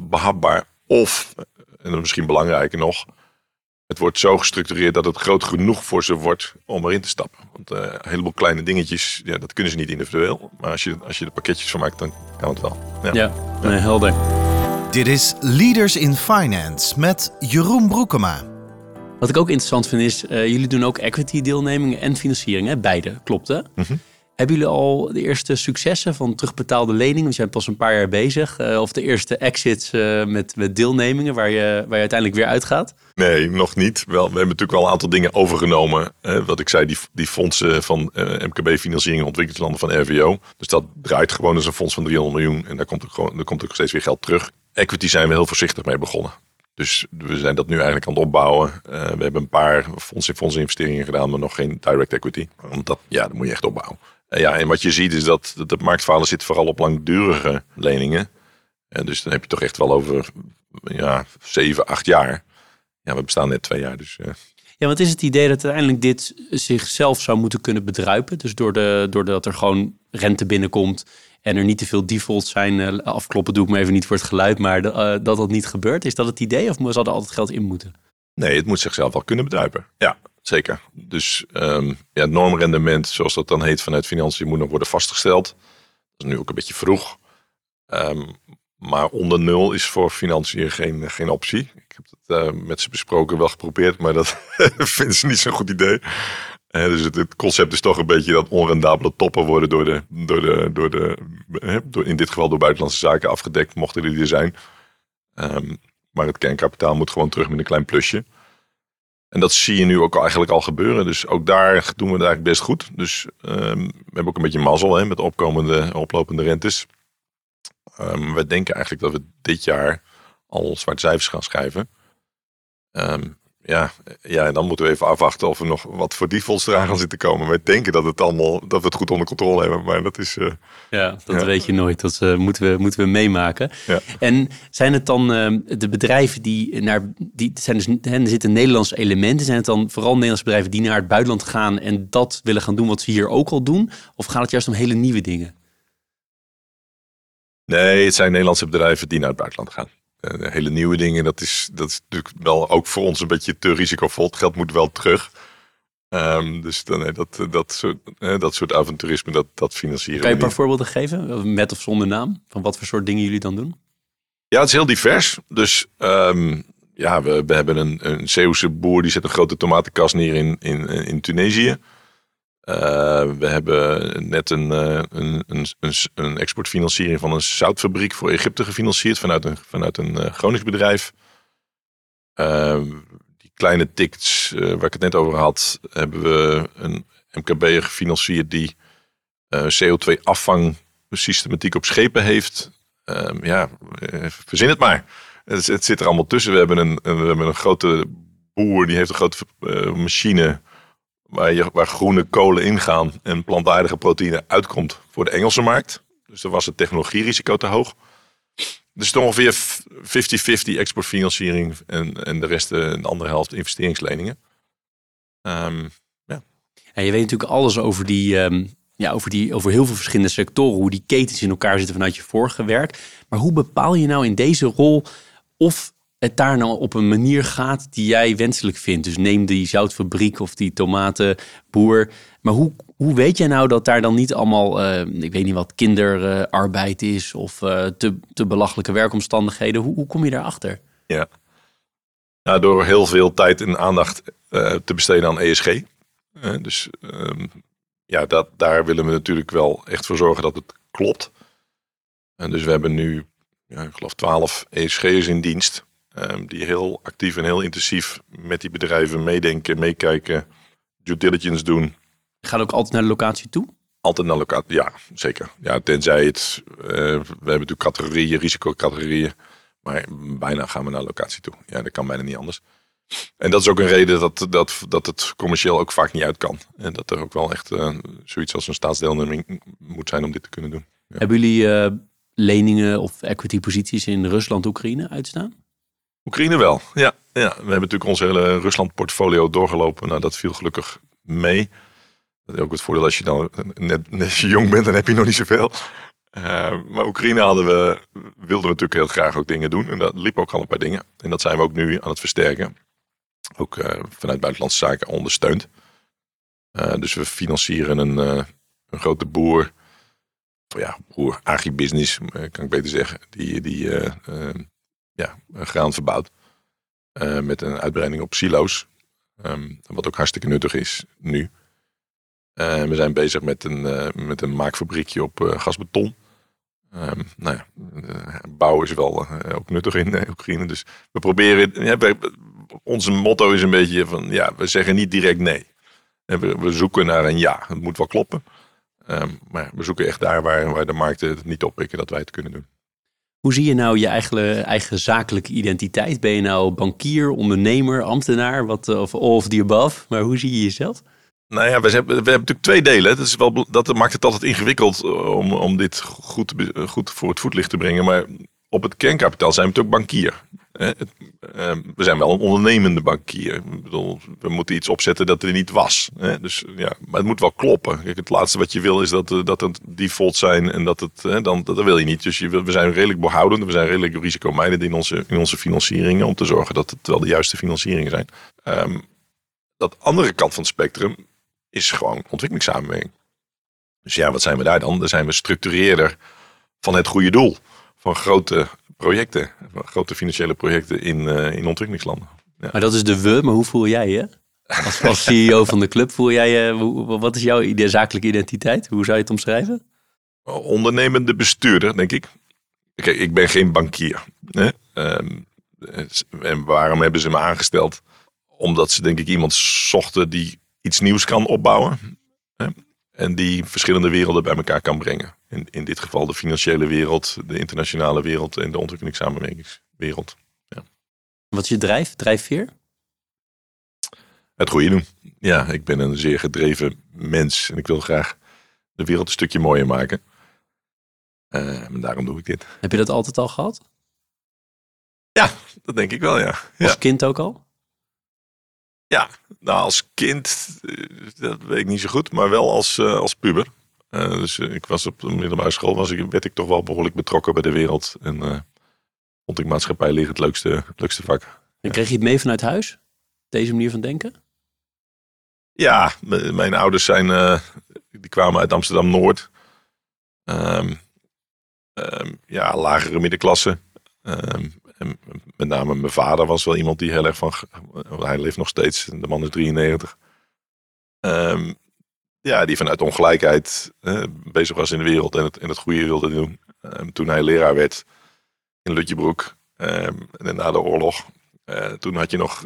behapbaar. Of, en dat is misschien belangrijker nog, het wordt zo gestructureerd dat het groot genoeg voor ze wordt om erin te stappen. Want uh, een heleboel kleine dingetjes, ja, dat kunnen ze niet individueel. Maar als je, als je er pakketjes van maakt, dan kan het wel. Ja, ja, Nee, helder. Dit is Leaders in Finance met Jeroen Broekema. Wat ik ook interessant vind is, uh, jullie doen ook equity deelnemingen en financiering. Hè? Beide, klopt hè? Mm hebben jullie al de eerste successen van terugbetaalde leningen? Je bent pas een paar jaar bezig. Uh, of de eerste exits uh, met, met deelnemingen waar je, waar je uiteindelijk weer uitgaat? Nee, nog niet. Wel, we hebben natuurlijk wel een aantal dingen overgenomen. wat ik zei, die, die fondsen van uh, MKB-financiering en ontwikkelingslanden van RVO. Dus dat draait gewoon als een fonds van 300 miljoen. En daar komt ook, gewoon, daar komt ook steeds weer geld terug. Equity zijn we heel voorzichtig mee begonnen. Dus we zijn dat nu eigenlijk aan het opbouwen. we hebben een paar fonds in fonds investeringen gedaan, maar nog geen direct equity. Want dat, ja, dat moet je echt opbouwen. Ja, en wat je ziet is dat de marktfalen zit vooral op langdurige leningen. En dus dan heb je toch echt wel over ja, 7, 8 jaar. Ja, we bestaan net twee jaar. Dus, uh. Ja, wat is het idee dat uiteindelijk dit zichzelf zou moeten kunnen bedruipen? Dus door de, doordat er gewoon rente binnenkomt en er niet te veel defaults zijn. Uh, afkloppen doe ik me even niet voor het geluid, maar uh, dat dat niet gebeurt. Is dat het idee of zal er altijd geld in moeten? Nee, het moet zichzelf wel kunnen bedruipen. Ja, zeker. Dus um, ja, het normrendement, zoals dat dan heet vanuit financiën, moet nog worden vastgesteld. Dat is nu ook een beetje vroeg. Um, maar onder nul is voor financiën geen, geen optie. Ik heb het uh, met ze besproken, wel geprobeerd, maar dat vinden ze niet zo'n goed idee. Uh, dus het, concept is toch een beetje dat onrendabele toppen worden door de, door de, door de door, in dit geval door buitenlandse zaken afgedekt, mochten die er zijn. Um, maar het kernkapitaal moet gewoon terug met een klein plusje. En dat zie je nu ook eigenlijk al gebeuren. Dus ook daar doen we het eigenlijk best goed. Dus um, we hebben ook een beetje mazzel hè, met opkomende, oplopende rentes. Um, we denken eigenlijk dat we dit jaar al zwarte cijfers gaan schrijven. Um, ja, ja, en dan moeten we even afwachten of er nog wat voor defaults eraan gaan zitten komen. We denken dat, het allemaal, dat we het goed onder controle hebben, maar dat is... Uh, ja, dat weet je nooit. Dat uh, moeten, we, moeten we meemaken. Ja. En zijn het dan uh, de bedrijven die naar... Die zijn dus, er zitten Nederlandse elementen. Zijn het dan vooral Nederlandse bedrijven die naar het buitenland gaan... en dat willen gaan doen wat ze hier ook al doen? Of gaat het juist om hele nieuwe dingen? Nee, het zijn Nederlandse bedrijven die naar het buitenland gaan. Hele nieuwe dingen, dat is, dat is natuurlijk wel ook voor ons een beetje te risicovol. Het geld moet wel terug. Um, dus dan, nee, dat, dat, soort, dat soort avonturisme, dat, dat financieren Kan je een paar voorbeelden geven, met of zonder naam? Van wat voor soort dingen jullie dan doen? Ja, het is heel divers. Dus um, ja, we, we hebben een, een Zeeuwse boer die zet een grote tomatenkast neer in, in, in Tunesië. Uh, we hebben net een, uh, een, een, een, exportfinanciering van een zoutfabriek voor Egypte gefinancierd vanuit een, vanuit een Gronings bedrijf. die kleine tickets waar ik het net over had, hebben we een MKB gefinancierd die CO2-afvang systematiek op schepen heeft. Ehm, ja, verzin het maar. Het, het, zit er allemaal tussen. We hebben een, we hebben een grote boer die heeft een grote machine waar, je, waar groene kolen ingaan en plantaardige proteïne uitkomt voor de Engelse markt. Dus dan was het technologierisico te hoog. Dus het ongeveer 50-50 exportfinanciering en, en de rest eh, een andere helft investeringsleningen. Um, ja. En je weet natuurlijk alles over die, um, ja, over die, over heel veel verschillende sectoren, hoe die ketens in elkaar zitten vanuit je vorige werk. Maar hoe bepaal je nou in deze rol of het daar nou op een manier gaat die jij wenselijk vindt? Dus neem die zoutfabriek of die tomatenboer. Maar hoe, hoe weet jij nou dat daar dan niet allemaal, uh, ik weet niet wat, kinderarbeid is of uh, te, te belachelijke werkomstandigheden? Hoe, hoe kom je daarachter? Ja, nou, door heel veel tijd en aandacht eh, te besteden aan ESG. dus ehm, ja, dat, daar willen we natuurlijk wel echt voor zorgen dat het klopt. En dus we hebben nu, ja, ik geloof, 12 ESG'ers in dienst. Um, die heel actief en heel intensief met die bedrijven meedenken, meekijken, due diligence doen. Gaat ook altijd naar de locatie toe? Altijd naar locatie, ja, zeker. Ja, tenzij het, uh, we hebben natuurlijk categorieën, risicocategorieën. Maar bijna gaan we naar locatie toe. Ja, dat kan bijna niet anders. En dat is ook een reden dat, dat, dat het commercieel ook vaak niet uit kan. En dat er ook wel echt uh, zoiets als een staatsdeelneming moet zijn om dit te kunnen doen. Ja. Hebben jullie uh, leningen of equity posities in Rusland, Oekraïne uitstaan? Oekraïne wel, ja. ja. We hebben natuurlijk onze hele Rusland portfolio doorgelopen. Nou, dat viel gelukkig mee. Dat is ook het voordeel als je dan net, net jong bent, dan heb je nog niet zoveel. Uh, maar Oekraïne hadden we, wilden we natuurlijk heel graag ook dingen doen. En dat liep ook al een paar dingen. En dat zijn we ook nu aan het versterken. Ook uh, vanuit Buitenlandse Zaken ondersteund. Uh, dus we financieren een, een grote boer. Ja, boer, agribusiness kan ik beter zeggen. Die, die ja, graan verbouwt. met een uitbreiding op silo's. Um, wat ook hartstikke nuttig is nu. Uh, we zijn bezig met een, uh, met een maakfabriekje op gasbeton. Um, nou ja, bouw is wel ook nuttig in Oekraïne. Dus we proberen. Onze motto is een beetje van ja, we zeggen niet direct nee. En we, we zoeken naar een ja. Het moet wel kloppen. Um, maar we zoeken echt daar waar, waar de markten het niet oppikken dat wij het kunnen doen. Hoe zie je nou je eigen, eigen zakelijke identiteit? Ben je nou bankier, ondernemer, ambtenaar, wat, of all of the above? Maar hoe zie je jezelf? Nou ja, we hebben, we hebben natuurlijk twee delen. Dat, is wel, dat maakt het altijd ingewikkeld om, om dit goed, goed voor het voetlicht te brengen. Maar op het kernkapitaal zijn we natuurlijk bankier. We zijn wel een ondernemende bankier. Ik bedoel, we moeten iets opzetten dat er niet was. Dus, ja, maar het moet wel kloppen. Kijk, het laatste wat je wil is dat, dat het default zijn en dat het, dan, dat wil je niet. Dus we zijn redelijk behoudend, we zijn redelijk risicomijdend in onze, in onze financieringen om te zorgen dat het wel de juiste financieringen zijn. Um, dat andere kant van het spectrum is gewoon ontwikkelingssamenwerking. Dus ja, wat zijn we daar dan? Dan zijn we structureerder van het goede doel. Van grote projecten, van grote financiële projecten in, uh, in ontwikkelingslanden. Ja. Maar dat is de we, maar hoe voel jij je? Als, als CEO van de club, voel jij je, wat is jouw zakelijke identiteit? Hoe zou je het omschrijven? Ondernemende bestuurder, denk ik. Kijk, ik ben geen bankier. Hè? Um, en waarom hebben ze me aangesteld? Omdat ze denk ik iemand zochten die iets nieuws kan opbouwen. En die verschillende werelden bij elkaar kan brengen. In, in dit geval de financiële wereld, de internationale wereld en de ontwikkelingssamenwerkingswereld. Ja. Wat is je drijf, drijfveer? Het goede doen. Ja, ik ben een zeer gedreven mens en ik wil graag de wereld een stukje mooier maken. Uh, en daarom doe ik dit. Heb je dat altijd al gehad? Ja, dat denk ik wel, ja. Als ja. kind ook al? Ja, nou als kind, eh, dat weet ik niet zo goed, maar wel als, uh, als puber. Uh, dus ik was op de middelbare school, was ik, werd ik toch wel behoorlijk betrokken bij de wereld. En uh, vond ik maatschappij liggen het leukste, het leukste vak. En kreeg je het mee vanuit huis? Deze manier van denken? Ja, mijn ouders zijn, die kwamen uit Amsterdam-Noord. Um, um, ja, lagere middenklasse. Um, en met name mijn vader was wel iemand die heel erg van. Hij leeft nog steeds, de man is 93. Um, ja, die vanuit ongelijkheid uh, bezig was in de wereld en het, en het goede wilde doen. Um, toen hij leraar werd in Lutjebroek um, en na de oorlog. Uh, toen had je nog.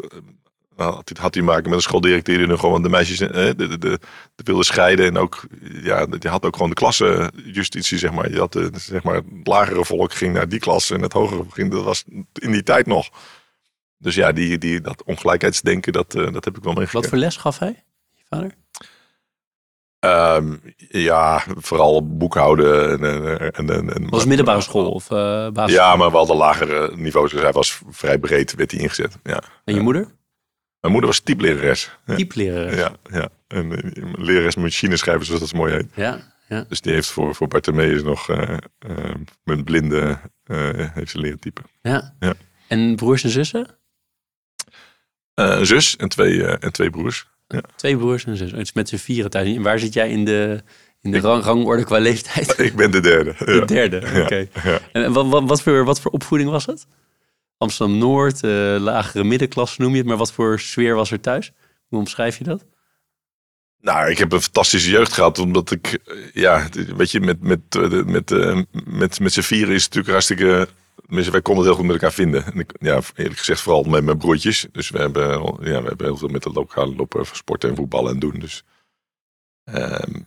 Had, had hij maken met een schooldirecteur die nog gewoon de meisjes uh, de, de, de, de, wilde scheiden. En ook, ja, die had ook gewoon de klassenjustitie, zeg maar. Je had de, zeg maar. Het lagere volk ging naar die klas en het hogere ging. Dat was in die tijd nog. Dus ja, die, die, dat ongelijkheidsdenken, dat, dat heb ik wel meegekregen. Wat voor les gaf hij? vader? Ehm, ja, vooral boekhouden. En, en, en, en, Was het middelbare school of eh basis? Ja, maar wel de lagere niveaus. Dus hij was vrij breed, werd hij ingezet. Ja. En je moeder? Mijn moeder was typelerares. Ja, Typelerares. ja, ja. En eh, lerares machine schrijven, zoals dat mooi heet. Ja, ja. Dus die heeft voor, voor Bartimeus nog eh eh, met blinde eh, heeft ze leren typen. ja. Ja. En broers en zussen? Eh, een zus en twee, eh, en twee broers. Twee broers en zus. Het is met z'n vieren thuis. En waar zit jij in de, in de rang, rangorde qua leeftijd? Ik ben de derde. De Ja. derde, oké. ja. En wat, wat, wat, voor, wat voor opvoeding was het? Amsterdam-Noord, eh, lagere middenklasse noem je het. Maar wat voor sfeer was er thuis? Hoe omschrijf je dat? Nou, ik heb een fantastische jeugd gehad, omdat ik, eh, ja, weet je, met, met, eh, met, met, met z'n vieren is het natuurlijk hartstikke, wij konden het heel goed met elkaar vinden. En ik, ja, eerlijk gezegd vooral met mijn broertjes. Dus we hebben, ja, we hebben heel veel met de lokale lopen van sporten en voetballen en doen. Dus ehm,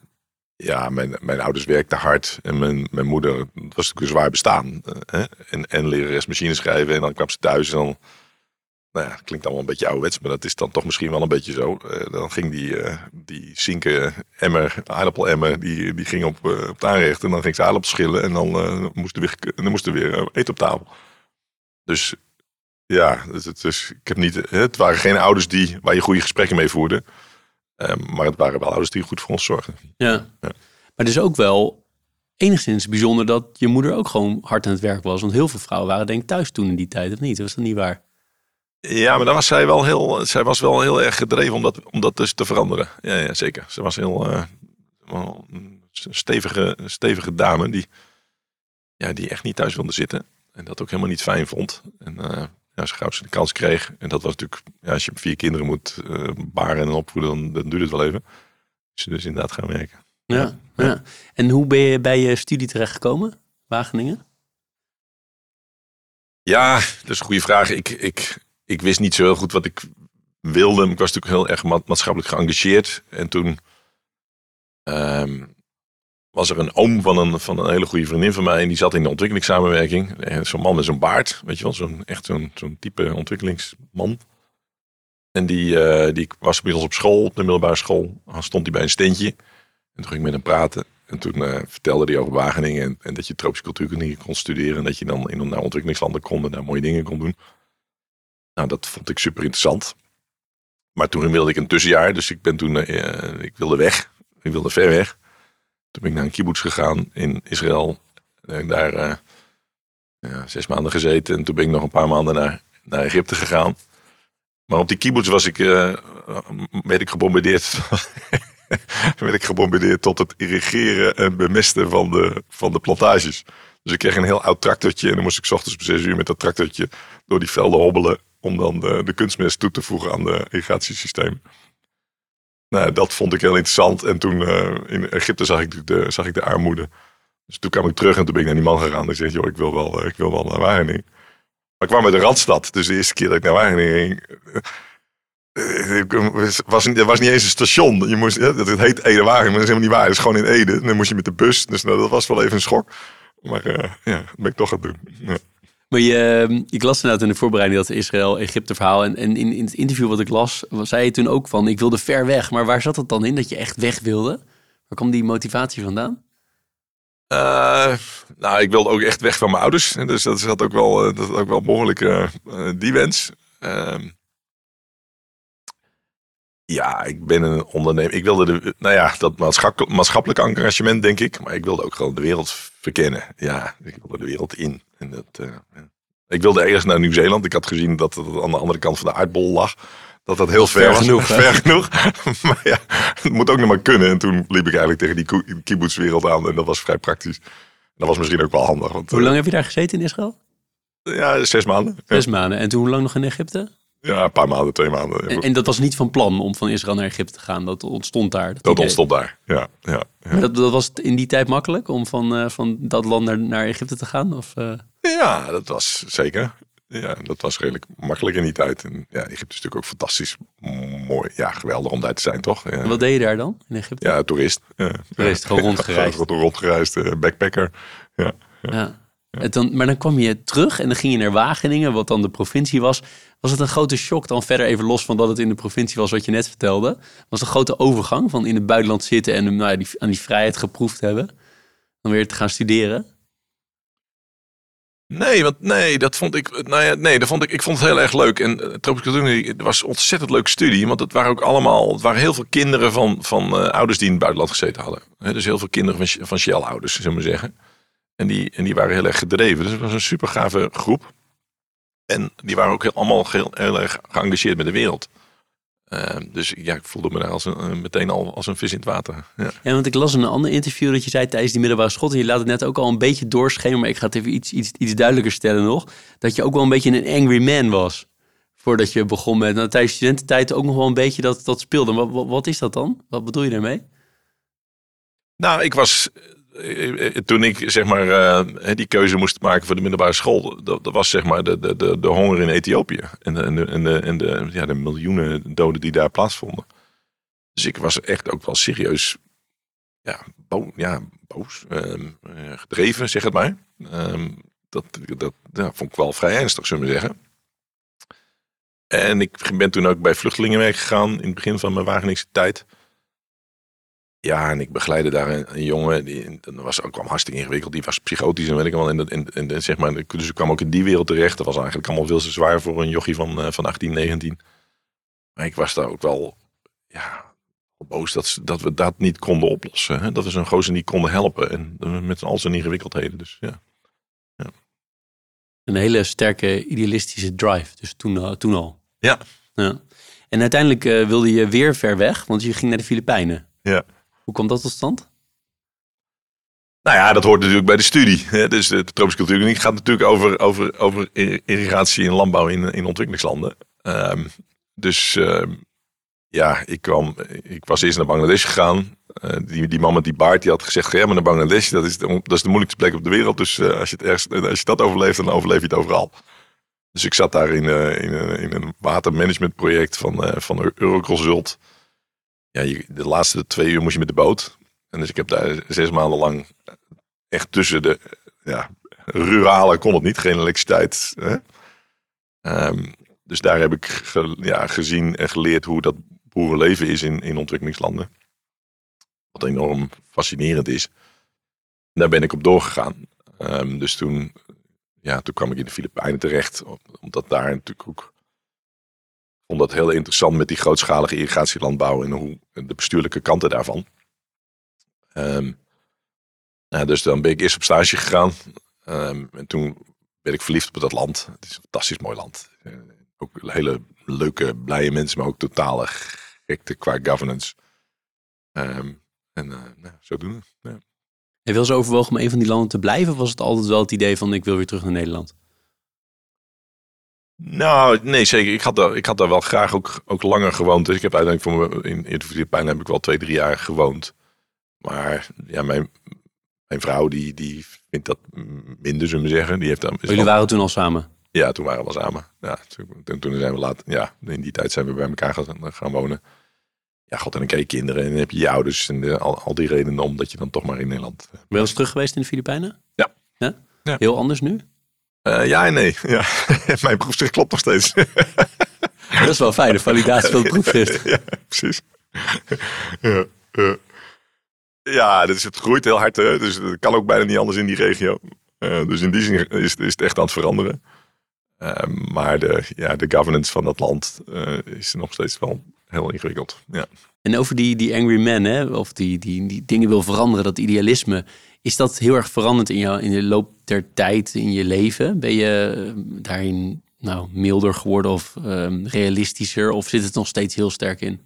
ja, mijn, mijn ouders werkten hard en mijn, mijn moeder het was natuurlijk een zwaar bestaan. eh, hè? En, en lerares machine schrijven en dan kwam ze thuis en dan nou ja, klinkt allemaal een beetje ouderwets, maar dat is dan toch misschien wel een beetje zo. Eh, dan ging die, eh die zinken emmer, aardappelemmer, die, die ging op, op het aanrecht. En dan ging ze aardappels schillen en dan, moest er weer, dan moest er weer eten op tafel. Dus ja, dus, het is, ik heb niet, het waren geen ouders die, waar je goede gesprekken mee voerde. Eh, maar het waren wel ouders die goed voor ons zorgden. Ja. Ja. Maar het is ook wel enigszins bijzonder dat je moeder ook gewoon hard aan het werk was. Want heel veel vrouwen waren denk ik thuis toen in die tijd, of niet? Was dat niet waar? Ja, maar dan was zij wel heel, zij was wel heel erg gedreven om dat, om dat dus te veranderen. Ja, ja zeker. Ze was heel eh, een stevige, stevige dame die, ja, die echt niet thuis wilde zitten. En dat ook helemaal niet fijn vond. En eh, ja, zo gauw ze de kans kreeg. En dat was natuurlijk, ja, als je vier kinderen moet eh, baren en opvoeden, dan, dan duurt het wel even. Dus ze dus inderdaad gaan werken. Ja. ja. En hoe ben je bij je studie terechtgekomen? Wageningen? Ja, dat is een goede vraag. Ik, ik, ik wist niet zo heel goed wat ik wilde. Ik was natuurlijk heel erg ma- maatschappelijk geëngageerd. En toen ehm, was er een oom van een, van een hele goede vriendin van mij. En die zat in de ontwikkelingssamenwerking. En Zo'n man met zo'n baard. Weet je wel, zo'n, echt zo'n, zo'n type ontwikkelingsman. En die, eh, die was ons op school, op de middelbare school. Dan stond hij bij een steentje. En toen ging ik met hem praten. En toen eh, vertelde hij over Wageningen. En, en dat je tropische cultuurkunde kon studeren. En dat je dan in naar ontwikkelingslanden kon en daar mooie dingen kon doen. Nou, dat vond ik super interessant. Maar toen wilde ik een tussenjaar. Dus ik ben toen, eh, ik wilde weg. Ik wilde ver weg. Toen ben ik naar een kibbutz gegaan in Israël. En daar eh, ja, zes maanden gezeten. En toen ben ik nog een paar maanden naar, naar Egypte gegaan. Maar op die kibbutz was ik, eh, werd ik gebombardeerd. werd ik gebombardeerd tot het irrigeren en bemesten van de, van de plantages. Dus ik kreeg een heel oud tractortje. En dan moest ik 's ochtends om zes uur met dat tractortje door die velden hobbelen. Om dan de, de kunstmest toe te voegen aan de irrigatiesysteem. Nou, dat vond ik heel interessant. En toen eh, in Egypte zag ik, de, zag ik de armoede. Dus toen kwam ik terug en toen ben ik naar die man gegaan. En ik joh, ik wil wel, eh, ik wil wel naar Wageningen. Maar ik kwam uit de Randstad. Dus de eerste keer dat ik naar Wageningen ging... eh, er was niet eens een station. Je moest, het heet Ede maar dat is helemaal niet waar. Het is gewoon in Ede. En dan moest je met de bus. Dus nou, dat was wel even een schok. Maar ja, dat ben ik toch gaan doen. Ja. Maar je, ehm, ik las inderdaad in de voorbereiding dat Israël-Egypte verhaal. En, in, in het interview wat ik las, zei je toen ook van ik wilde ver weg. Maar waar zat het dan in dat je echt weg wilde? Waar kwam die motivatie vandaan? Eh, nou, ik wilde ook echt weg van mijn ouders. Dus dat zat ook wel, eh, dat ook wel behoorlijk eh, die wens. Ehm, ja, ik ben een ondernemer. Ik wilde de, nou ja, dat maatschappelijk engagement, denk ik. Maar ik wilde ook gewoon de wereld verkennen. Ja, ik wilde de wereld in. En dat, eh. Ik wilde ergens naar Nieuw-Zeeland. Ik had gezien dat het aan de andere kant van de aardbol lag. Dat dat heel ver, Ver was. genoeg, ver genoeg. maar ja, het moet ook nog maar kunnen. En toen liep ik eigenlijk tegen die kibbutzwereld aan. En dat was vrij praktisch. Dat was misschien ook wel handig. Want, Hoe lang heb je daar gezeten in Israël? eh, ja, zes maanden. Ja. Zes maanden. En toen hoe lang nog in Egypte? Ja, een paar maanden, twee maanden. En, en dat was niet van plan om van Israël naar Egypte te gaan. Dat ontstond daar. dat ontstond daar. Ja, ja, ja. Maar dat, dat was in die tijd makkelijk om van, eh, van dat land naar, naar Egypte te gaan? Of, eh? Ja, dat was zeker. Ja, dat was redelijk makkelijk in die tijd. En ja, Egypte is natuurlijk ook fantastisch mooi. Ja, geweldig om daar te zijn, toch? Ja, wat deed je daar dan in Egypte? ja toerist. Ja. Toerist, gewoon rondgereisd. Gewoon rondgereisd, eh, backpacker. Ja. Ja. En dan, maar dan kwam je terug en dan ging je naar Wageningen, wat dan de provincie was. Was het een grote shock dan verder even los van dat het in de provincie was wat je net vertelde? Was het een grote overgang van in het buitenland zitten en nou, ja, die, aan die vrijheid geproefd hebben? Dan weer te gaan studeren? Nee, want nee, dat vond ik. Nou ja, nee, dat vond ik. Ik vond het heel erg leuk. En uh, tropische cultuur was een ontzettend leuke studie. Want het waren ook allemaal. Het waren heel veel kinderen van, van uh, ouders die in het buitenland gezeten hadden. Dus heel veel kinderen van, van Shell-ouders, zullen we zeggen. En die, en die waren heel erg gedreven. Dus het was een super gave groep. En die waren ook heel, allemaal heel, heel erg geëngageerd met de wereld. Uh, dus ja, ik voelde me daar als een, meteen al als een vis in het water. Ja. ja, want ik las in een ander interview dat je zei tijdens die middelbare school, en je laat het net ook al een beetje doorschemeren, maar ik ga het even iets, iets, iets duidelijker stellen nog, dat je ook wel een beetje een angry man was. Voordat je begon met, nou, tijdens studententijd ook nog wel een beetje dat, dat speelde. Wat, wat, wat is dat dan? Wat bedoel je daarmee? Nou, ik was toen ik zeg maar uh, die keuze moest maken voor de middelbare school, dat, dat was zeg maar de, de, de, de, honger in Ethiopië en de, en de, en de, ja, de miljoenen doden die daar plaatsvonden. Dus ik was echt ook wel serieus ja, ja, boos, um, gedreven, zeg het maar. Um, dat dat vond ik wel vrij ernstig, zullen we zeggen. En ik ben toen ook bij vluchtelingenwerk gegaan in het begin van mijn Wageningse tijd. Ja, en ik begeleidde daar een, een jongen, die, dat was ook kwam hartstikke ingewikkeld, die was psychotisch en weet ik wel. En, en, en, zeg maar, dus ik kwam ook in die wereld terecht. Dat was eigenlijk allemaal veel te zwaar voor een jochie van, uh, van 18, 19. Maar ik was daar ook wel, ja, boos dat, dat we dat niet konden oplossen. Hè? Dat we zo'n gozer niet konden helpen. En met al zijn ingewikkeldheden, dus ja. ja. Een hele sterke idealistische drive, dus toen, uh, toen al. Ja. ja. En uiteindelijk uh, wilde je weer ver weg, want je ging naar de Filipijnen. Ja. Hoe komt dat tot stand? Nou ja, dat hoort natuurlijk bij de studie. Hè. Dus de tropische cultuur gaat natuurlijk over, over, over irrigatie en landbouw in, in ontwikkelingslanden. Um, dus um, ja, ik, kwam, ik was eerst naar Bangladesh gegaan. Uh, die, die man met die baard die had gezegd: ga maar naar Bangladesh. Dat is, de, dat is de moeilijkste plek op de wereld. Dus uh, als, je het ergens, als je dat overleeft, dan overleef je het overal. Dus ik zat daar in, in, in een watermanagementproject van, van Euroconsult ja, de laatste twee uur moest je met de boot. En dus ik heb daar zes maanden lang echt tussen de ja, rurale kon het niet, geen elektriciteit. Hè? Um, dus daar heb ik ja, gezien en geleerd hoe dat boerenleven is in, in ontwikkelingslanden. Wat enorm fascinerend is. Daar ben ik op doorgegaan. Um, dus toen, ja, toen kwam ik in de Filipijnen terecht. Omdat daar natuurlijk ook vond dat heel interessant met die grootschalige irrigatielandbouw en hoe de bestuurlijke kanten daarvan. Um, nou, dus dan ben ik eerst op stage gegaan. Um, en toen werd ik verliefd op dat land. Het is een fantastisch mooi land. Uh, ook hele leuke, blije mensen, maar ook totale gekte qua governance. Um, en uh, nou, zodoende. Ja. Heb je wel eens overwogen om een van die landen te blijven? Of was het altijd wel het idee van ik wil weer terug naar Nederland? Nou, nee, zeker. Ik had daar, ik had daar wel graag ook, ook langer gewoond. Dus ik heb uiteindelijk voor me, in, in de Filipijnen heb ik wel twee, drie jaar gewoond. Maar ja, mijn, mijn vrouw die, die vindt dat minder, zullen we zeggen. Die heeft dan, Jullie waren toen al samen? Ja, toen waren we al samen. Ja, toen, toen zijn we laat, ja, in die tijd zijn we bij elkaar gaan, gaan wonen. Ja, god, en dan krijg je kinderen en dan heb je je ouders en de, al, al die redenen om dat je dan toch maar in Nederland... Ben je wel eens terug geweest in de Filipijnen? Ja. ja? ja. Heel anders nu? Uh, ja en nee. Ja. Mijn proefschrift klopt nog steeds. dat is wel fijn, de validatie van het proefschrift. ja, precies. ja, ja. ja, dus het groeit heel hard. Hè? Dus het kan ook bijna niet anders in die regio. Uh, dus in die zin is, is het echt aan het veranderen. Uh, maar de, ja, de governance van dat land is nog steeds wel heel ingewikkeld. Ja. En over die, die angry man, hè? of die, die, die dingen wil veranderen, dat idealisme. Is dat heel erg veranderd in, jou, in de loop der tijd in je leven? Ben je eh, daarin nou, milder geworden of um, realistischer? Of zit het nog steeds heel sterk in?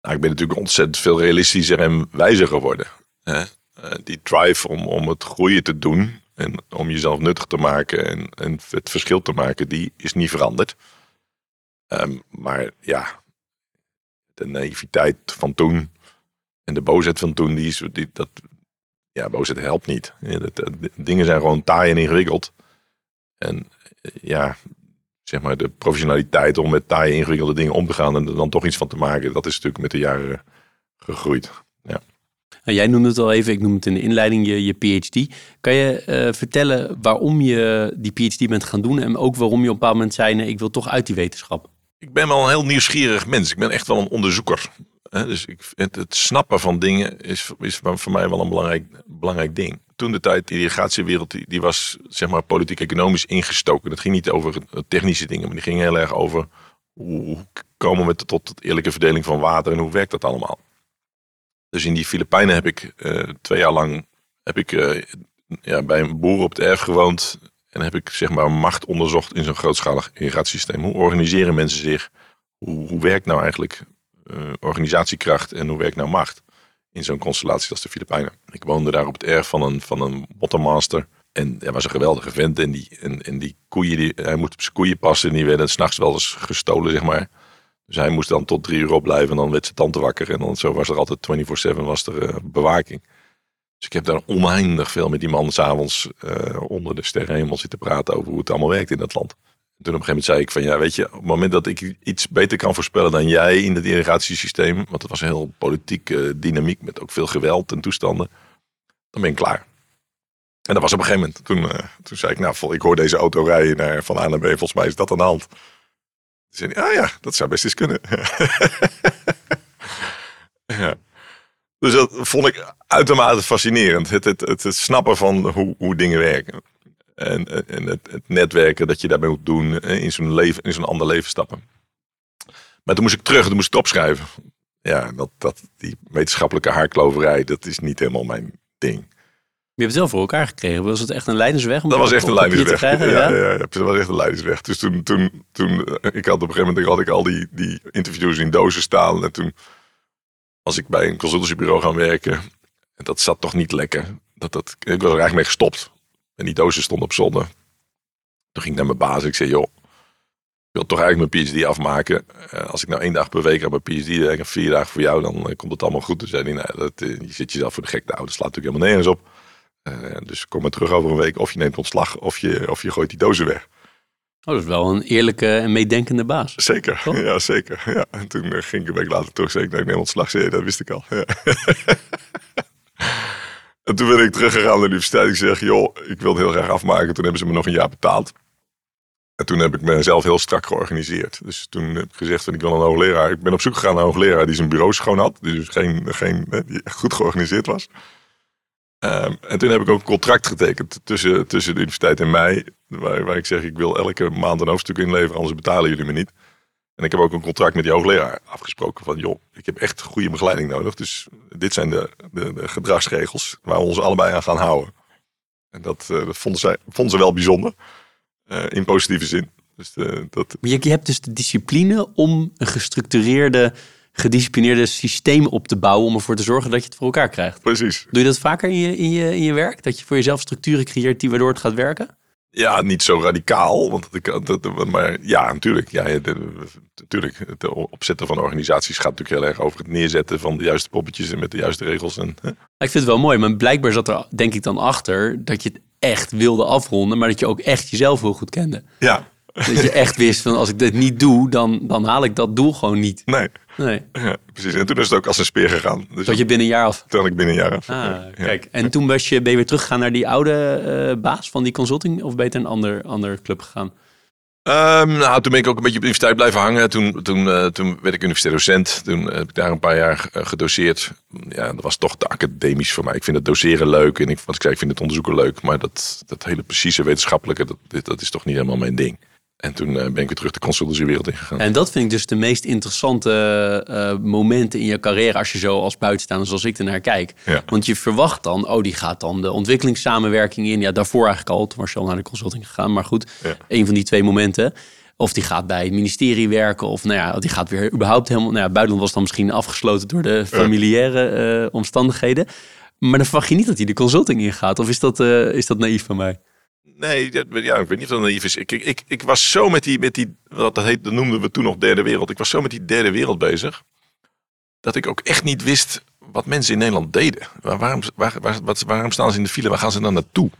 Nou, ik ben natuurlijk ontzettend veel realistischer en wijzer geworden. Hè? Uh, die drive om, om het groeien te doen en om jezelf nuttig te maken en, en het verschil te maken, die is niet veranderd. Um, maar ja, de naïviteit van toen en de boosheid van toen, die is, die, dat, ja, boosheid helpt niet. dingen zijn gewoon taai en ingewikkeld. En ja, zeg maar de professionaliteit om met taaie ingewikkelde dingen om te gaan en er dan toch iets van te maken, dat is natuurlijk met de jaren gegroeid. Ja. Nou, jij noemde het al even, ik noem het in de inleiding, je, je PhD. Kan je eh, vertellen waarom je die PhD bent gaan doen en ook waarom je op een bepaald moment zei, nee, ik wil toch uit die wetenschap? Ik ben wel een heel nieuwsgierig mens. Ik ben echt wel een onderzoeker. Dus ik, het, het snappen van dingen is, is voor mij wel een belangrijk, belangrijk ding. Toen de tijd, die irrigatiewereld, die, was zeg maar politiek-economisch ingestoken. Dat ging niet over technische dingen, maar die ging heel erg over hoe komen we tot de eerlijke verdeling van water en hoe werkt dat allemaal. Dus in die Filipijnen heb ik uh, twee jaar lang heb ik, uh, ja, bij een boer op het erf gewoond. En heb ik zeg maar macht onderzocht in zo'n grootschalig irrigatiesysteem. Hoe organiseren mensen zich? Hoe, hoe werkt nou eigenlijk organisatiekracht en hoe werkt nou macht? In zo'n constellatie als de Filipijnen. Ik woonde daar op het erf van een, van een bottommaster. En hij was een geweldige vent. En die, en, en die koeien, die, hij moest op zijn koeien passen. En die werden s'nachts wel eens gestolen, zeg maar. Dus hij moest dan tot drie uur opblijven. En dan werd zijn tante wakker. En dan zo was er altijd 24-7 was er uh, bewaking. Dus ik heb daar oneindig veel met die man s'avonds uh, onder de sterrenhemel zitten praten over hoe het allemaal werkt in dat land. En toen op een gegeven moment zei ik van ja, weet je, op het moment dat ik iets beter kan voorspellen dan jij in het irrigatiesysteem, want het was een heel politieke uh, dynamiek met ook veel geweld en toestanden, dan ben ik klaar. En dat was op een gegeven moment. Toen, uh, toen zei ik, nou, ik hoor deze auto rijden naar van A naar B. Volgens mij is dat aan de hand. Toen zei ah ja, dat zou best eens kunnen. Dus dat vond ik uitermate fascinerend. Het, het, het, het snappen van hoe, hoe dingen werken. En, en het, het, netwerken dat je daarbij moet doen in zo'n leven, in zo'n ander leven stappen. Maar toen moest ik terug, toen moest ik het opschrijven. Ja, dat, dat, die wetenschappelijke haarkloverij, dat is niet helemaal mijn ding. Je hebt het wel voor elkaar gekregen. Was het echt een leidersweg? Om dat was echt een leidersweg. Krijgen, ja, ja? Dat was echt een leidersweg. Dus toen, toen, toen ik had op een gegeven moment had ik al die, die interviews in dozen staan. En toen was ik bij een consultancybureau gaan werken. En dat zat toch niet lekker. Dat, dat, ik was er eigenlijk mee gestopt. En die dozen stonden op zonde. Toen ging ik naar mijn baas. Ik zei, joh, ik wil toch eigenlijk mijn PhD afmaken. Uh, als ik nou één dag per week aan mijn PhD werk en vier dagen voor jou, dan uh, komt het allemaal goed. Toen zei hij, nou, dat, uh, je zit jezelf voor de gek houden. Dat slaat natuurlijk helemaal nergens op. dus kom maar terug over een week. Of je neemt ontslag, of je, of je gooit die dozen weg. Oh, dat is wel een eerlijke en meedenkende baas. Zeker, toch? ja zeker. Ja. En toen ging ik een week later terug. Zei ik, nou, ik neem ontslag. Zei, dat wist ik al. Ja. en toen ben ik teruggegaan naar de universiteit. Ik zeg, joh, ik wil het heel graag afmaken. Toen hebben ze me nog een jaar betaald. En toen heb ik mezelf heel strak georganiseerd. Dus toen heb ik gezegd, ik wil een hoogleraar. Ik ben op zoek gegaan naar een hoogleraar die zijn bureau schoon had. Dus geen, geen, die goed georganiseerd was. Um, en toen heb ik ook een contract getekend tussen, tussen de universiteit en mij. Waar, waar ik zeg, ik wil elke maand een hoofdstuk inleveren, anders betalen jullie me niet. En ik heb ook een contract met die hoogleraar afgesproken van, joh, ik heb echt goede begeleiding nodig. Dus dit zijn de, de, de gedragsregels waar we ons allebei aan gaan houden. En dat, uh, dat vonden, zij, vonden ze wel bijzonder, uh, in positieve zin. Dus uh, dat... Maar je, je hebt dus de discipline om een gestructureerde gedisciplineerde systeem op te bouwen om ervoor te zorgen dat je het voor elkaar krijgt. Precies. Doe je dat vaker in je, in je, in je werk? Dat je voor jezelf structuren creëert die waardoor het gaat werken? Ja, niet zo radicaal. Want dat, dat, maar ja, natuurlijk. Ja, natuurlijk. Het opzetten van organisaties gaat natuurlijk heel erg over het neerzetten van de juiste poppetjes en met de juiste regels. En, hè? Ik vind het wel mooi, maar blijkbaar zat er denk ik dan achter dat je het echt wilde afronden, maar dat je ook echt jezelf heel goed kende. Ja. Dat je echt wist van als ik dit niet doe, dan, dan haal ik dat doel gewoon niet. Nee. Nee. Ja, precies. En toen is het ook als een speer gegaan. Dus dat je binnen een jaar af? Toen ik binnen een jaar af. Ah, ja. kijk. En toen was je, ben je weer teruggegaan naar die oude uh, baas van die consulting? Of beter een ander, ander club gegaan? Um, nou, toen ben ik ook een beetje op de universiteit blijven hangen. Toen, toen, uh, toen werd ik universitair docent. Toen heb ik daar een paar jaar uh, gedoseerd. Ja, dat was toch te academisch voor mij. Ik vind het doseren leuk. En ik, wat ik zei, ik vind het onderzoeken leuk. Maar dat, dat hele precieze wetenschappelijke, dat, dat is toch niet helemaal mijn ding. En toen ben ik weer terug de consultancywereld ingegaan. En dat vind ik dus de meest interessante uh, momenten in je carrière als je zo als buitenstaander zoals ik ernaar kijk. Ja. Want je verwacht dan, oh die gaat dan de ontwikkelingssamenwerking in. Ja, daarvoor eigenlijk al, toen was je al naar de consulting gegaan. Maar goed, ja. een van die twee momenten. Of die gaat bij het ministerie werken. Of nou ja, die gaat weer überhaupt helemaal... Nou ja, buitenland was dan misschien afgesloten door de familiaire uh, omstandigheden. Maar dan verwacht je niet dat hij de consulting ingaat. Of is dat, uh, is dat naïef van mij? Nee, ja, ik weet niet of dat naïef is. Ik, ik, ik was zo met die, met die wat dat, heet, dat noemden we toen nog derde wereld. Ik was zo met die derde wereld bezig. Dat ik ook echt niet wist wat mensen in Nederland deden. Waar, waarom, waarom staan ze in de file? Waar gaan ze dan naartoe?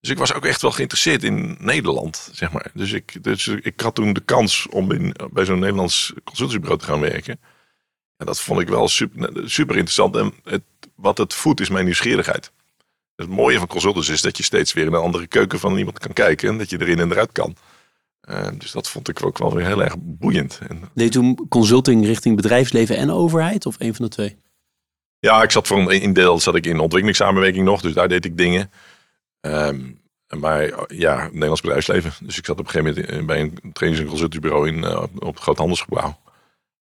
Dus ik was ook echt wel geïnteresseerd in Nederland, zeg maar. Dus ik, dus ik had toen de kans om in, bij zo'n Nederlands consultancybureau te gaan werken. En dat vond ik wel super, super interessant. En het wat het voedt is mijn nieuwsgierigheid. Het mooie van consultants is dat je steeds weer in een andere keuken van iemand kan kijken. En dat je erin en eruit kan. Uh, dus dat vond ik ook wel weer heel erg boeiend. En, Deed toen consulting richting bedrijfsleven en overheid of een van de twee? Ja, ik zat voor een in deel zat ik in ontwikkelingssamenwerking nog, dus daar deed ik dingen. Um, maar ja, Nederlands bedrijfsleven. Dus ik zat op een gegeven moment eh, bij een trainings- en consultiebureau in, uh, op het Groot Handelsgebouw.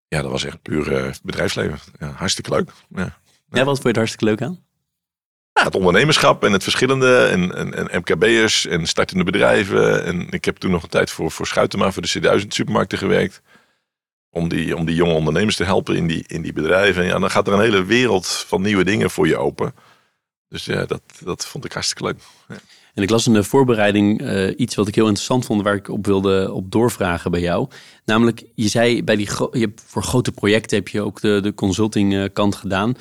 Ja, dat was echt puur uh, bedrijfsleven. Ja, hartstikke leuk. Ja. ja, wat vond je het hartstikke leuk aan? Ja, het ondernemerschap en het verschillende en, en, en MKB'ers en startende bedrijven. En ik heb toen nog een tijd voor, voor Schuitema, voor de C1000 supermarkten gewerkt. Om die, om die jonge ondernemers te helpen in die, in die bedrijven. En ja, dan gaat er een hele wereld van nieuwe dingen voor je open. Dus ja, dat, dat vond ik hartstikke leuk. Ja. En ik las in de voorbereiding uh, iets wat ik heel interessant vond, waar ik op wilde op doorvragen bij jou. Namelijk, je zei bij die je hebt voor grote projecten heb je ook de, de consulting uh, kant gedaan.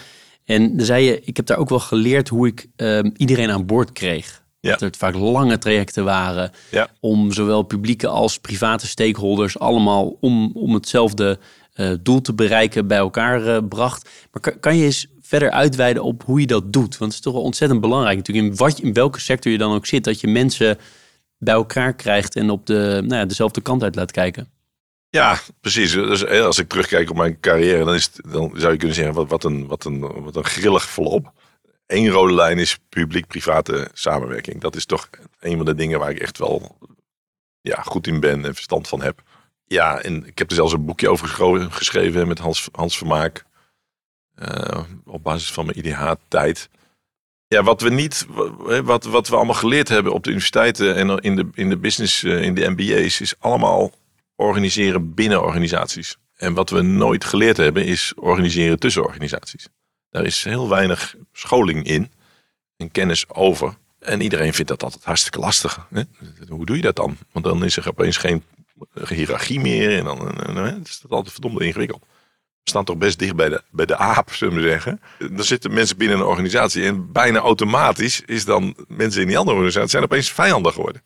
En dan zei je, ik heb daar ook wel geleerd hoe ik uh, iedereen aan boord kreeg. Ja. Dat het vaak lange trajecten waren Ja. om zowel publieke als private stakeholders allemaal om, om hetzelfde uh, doel te bereiken bij elkaar uh, bracht. Maar kan, kan je eens verder uitweiden op hoe je dat doet? Want het is toch wel ontzettend belangrijk natuurlijk in, wat, in welke sector je dan ook zit, dat je mensen bij elkaar krijgt en op de, nou ja, dezelfde kant uit laat kijken. Ja, precies. Dus als ik terugkijk op mijn carrière, dan, is het, dan zou je kunnen zeggen, wat, wat, een, wat, een, wat een grillig volop. Eén rode lijn is publiek-private samenwerking. Dat is toch een van de dingen waar ik echt wel ja, goed in ben en verstand van heb. Ja, en ik heb er zelfs een boekje over geschreven met Hans, Hans Vermaak. Uh, op basis van mijn IDH-tijd. Ja, wat we niet, wat, wat we allemaal geleerd hebben op de universiteiten en in de, in de business, in de MBA's, is allemaal organiseren binnen organisaties. En wat we nooit geleerd hebben, is organiseren tussen organisaties. Daar is heel weinig scholing in en kennis over. En iedereen vindt dat altijd hartstikke lastig. Hè? Hoe doe je dat dan? Want dan is er opeens geen hiërarchie meer. En dan hè, is dat altijd verdomd ingewikkeld. We staan toch best dicht bij de, bij de aap, zullen we zeggen. Dan zitten mensen binnen een organisatie. En bijna automatisch is dan mensen in die andere organisatie zijn opeens vijanden geworden.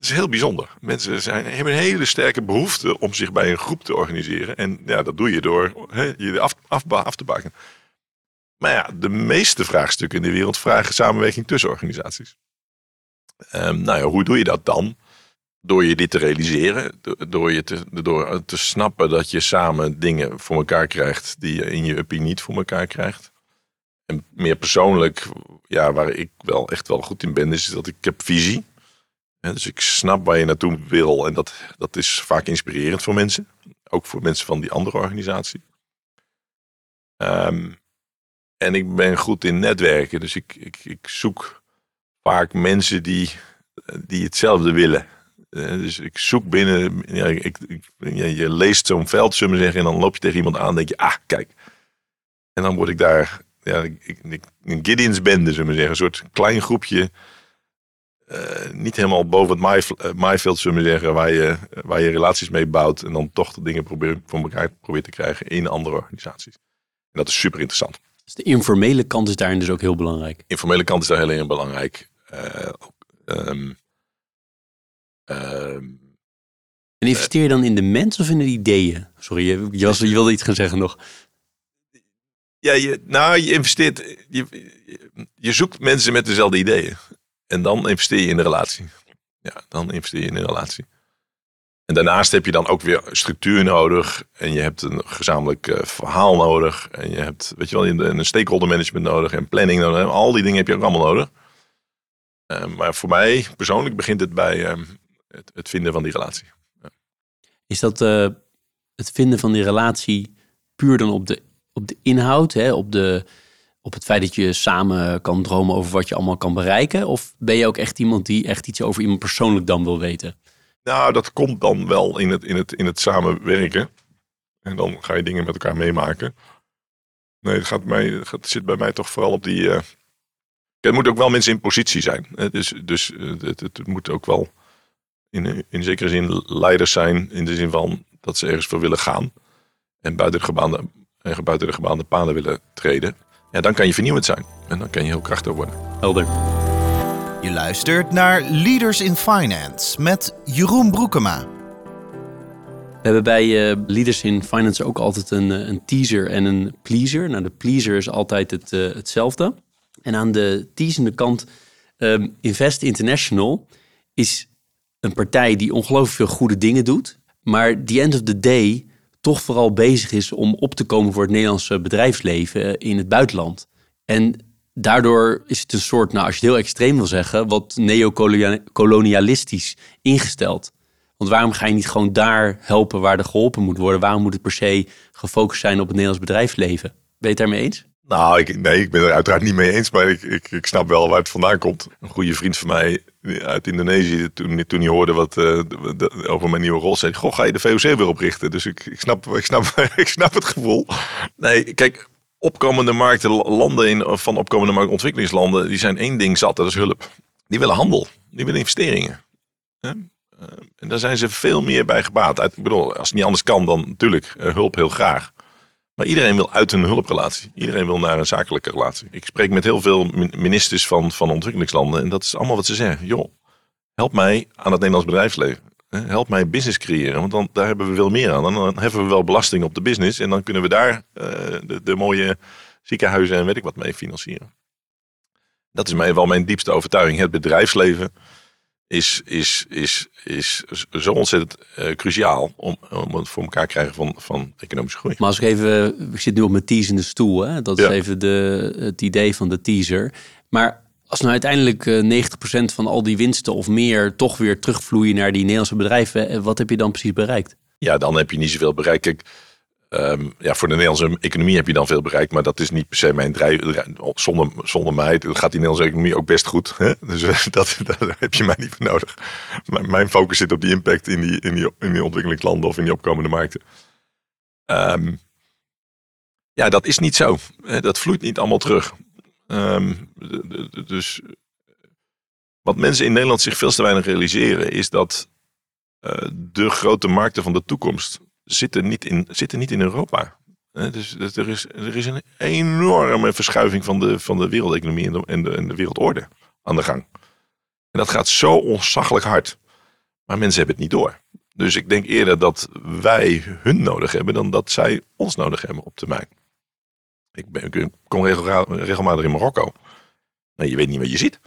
Dat is heel bijzonder. Mensen zijn, hebben een hele sterke behoefte om zich bij een groep te organiseren. En ja, dat doe je door je af, af, te bakken. Maar ja, de meeste vraagstukken in de wereld vragen samenwerking tussen organisaties. Um, nou ja, hoe doe je dat dan? Door je dit te realiseren, door, je te, door te snappen dat je samen dingen voor elkaar krijgt die je in je uppie niet voor elkaar krijgt. En meer persoonlijk, ja, waar ik wel echt wel goed in ben, is dat ik heb visie. Dus ik snap waar je naartoe wil en dat, dat is vaak inspirerend voor mensen. Ook voor mensen van die andere organisatie. Um, en ik ben goed in netwerken, dus ik, ik, ik zoek vaak mensen die, die hetzelfde willen. Uh, dus ik zoek binnen, ja, ik, ik, je leest zo'n veld, zullen we zeggen, en dan loop je tegen iemand aan en denk je, ah, kijk. En dan word ik daar, ja, ik, ik, een Gideon's bende, zullen we zeggen, een soort klein groepje. Uh, niet helemaal boven het maaiveld, zullen we zeggen, waar je, waar je relaties mee bouwt. En dan toch de dingen probeer, voor elkaar probeert te krijgen in andere organisaties. En dat is super interessant. Dus de informele kant is daarin dus ook heel belangrijk. Informele kant is daar heel erg belangrijk. Uh, um, um, en investeer je dan in de mens of in de ideeën? Sorry, je, je, je wilde iets gaan zeggen nog. Ja, je, nou, je investeert. Je, je zoekt mensen met dezelfde ideeën. En dan investeer je in de relatie. Ja, dan investeer je in de relatie. En daarnaast heb je dan ook weer structuur nodig. En je hebt een gezamenlijk uh, verhaal nodig. En je hebt, weet je wel, een stakeholder management nodig. En planning nodig. Al die dingen heb je ook allemaal nodig. Uh, maar voor mij persoonlijk begint het bij het, het, vinden van die relatie. Ja. Is dat eh, het vinden van die relatie puur dan op de, op de inhoud? Hè? Op, de, op het feit dat je samen kan dromen over wat je allemaal kan bereiken? Of ben je ook echt iemand die echt iets over iemand persoonlijk dan wil weten? Nou, dat komt dan wel in het, in het, in het samenwerken. En dan ga je dingen met elkaar meemaken. Nee, het, gaat mij, het zit bij mij toch vooral op die. Uh... Het moet ook wel mensen in positie zijn. Hè? Dus, dus het, het, moet ook wel in, in zekere zin leiders zijn. In de zin van dat ze ergens voor willen gaan. En buiten de gebaande, en buiten de gebaande paden willen treden. Ja, dan kan je vernieuwend zijn. En dan kan je heel krachtig worden. Helder. Je luistert naar Leaders in Finance met Jeroen Broekema. We hebben bij uh, Leaders in Finance ook altijd een, een teaser en een pleaser. Nou, de pleaser is altijd het, uh, hetzelfde. En aan de teasende kant, um, Invest International is een partij die ongelooflijk veel goede dingen doet. Maar the end of the day toch vooral bezig is om op te komen voor het Nederlandse bedrijfsleven in het buitenland. En daardoor is het een soort, nou als je het heel extreem wil zeggen, wat neocolonialistisch ingesteld. Want waarom ga je niet gewoon daar helpen waar er geholpen moet worden? Waarom moet het per se gefocust zijn op het Nederlands bedrijfsleven? Ben je het daarmee eens? Nou, ik, nee, ik ben er uiteraard niet mee eens, maar ik, ik, ik snap wel waar het vandaan komt. Een goede vriend van mij uit Indonesië, toen, toen hij hoorde wat uh, over mijn nieuwe rol, zei goh, ga je de VOC weer oprichten? Dus ik, ik, snap, ik, snap, ik snap het gevoel. Nee, kijk, opkomende markten, landen in, van opkomende markten, ontwikkelingslanden, die zijn één ding zat, dat is hulp. Die willen handel, die willen investeringen. Eh, en daar zijn ze veel meer bij gebaat. Ik bedoel, als het niet anders kan, dan natuurlijk hulp heel graag. Maar iedereen wil uit een hulprelatie. Iedereen wil naar een zakelijke relatie. Ik spreek met heel veel ministers van, van ontwikkelingslanden. En dat is allemaal wat ze zeggen. Joh, help mij aan het Nederlands bedrijfsleven. Help mij business creëren. Want dan, daar hebben we veel meer aan. Dan, heffen we wel belasting op de business. En dan kunnen we daar uh, de, de mooie ziekenhuizen en weet ik wat mee financieren. Dat is mij wel mijn diepste overtuiging. Het bedrijfsleven is, is, is, is zo ontzettend uh, cruciaal om, om het voor elkaar te krijgen van, van economische groei. Maar als ik even, ik zit nu op mijn de stoel, hè? dat is even de, het idee van de teaser. Maar als nou uiteindelijk uh, 90% van al die winsten of meer toch weer terugvloeien naar die Nederlandse bedrijven, eh, wat heb je dan precies bereikt? Ja, dan heb je niet zoveel bereikt. Kijk, Um, ja, voor de Nederlandse economie heb je dan veel bereikt, maar dat is niet per se mijn drijf. Zonder, zonder mij gaat die Nederlandse economie ook best goed. Hè? Dus eh, dat, daar heb je mij niet voor nodig. mijn focus zit op die impact in die, in die, in die ontwikkelingslanden of in die opkomende markten. Um, ja, dat is niet zo. Dat vloeit niet allemaal terug. Um, dus wat mensen in Nederland zich veel te weinig realiseren, is dat uh, de grote markten van de toekomst zitten niet in, zitten niet in Europa. Dus, er, is, er is een enorme verschuiving van de, van de wereldeconomie en de, en, de, en de wereldorde aan de gang. En dat gaat zo ontzaglijk hard. Maar mensen hebben het niet door. Dus ik denk eerder dat wij hun nodig hebben dan dat zij ons nodig hebben op termijn. Ik, ben, ik kom regelmatig in Marokko. Nou, je weet niet wat je ziet.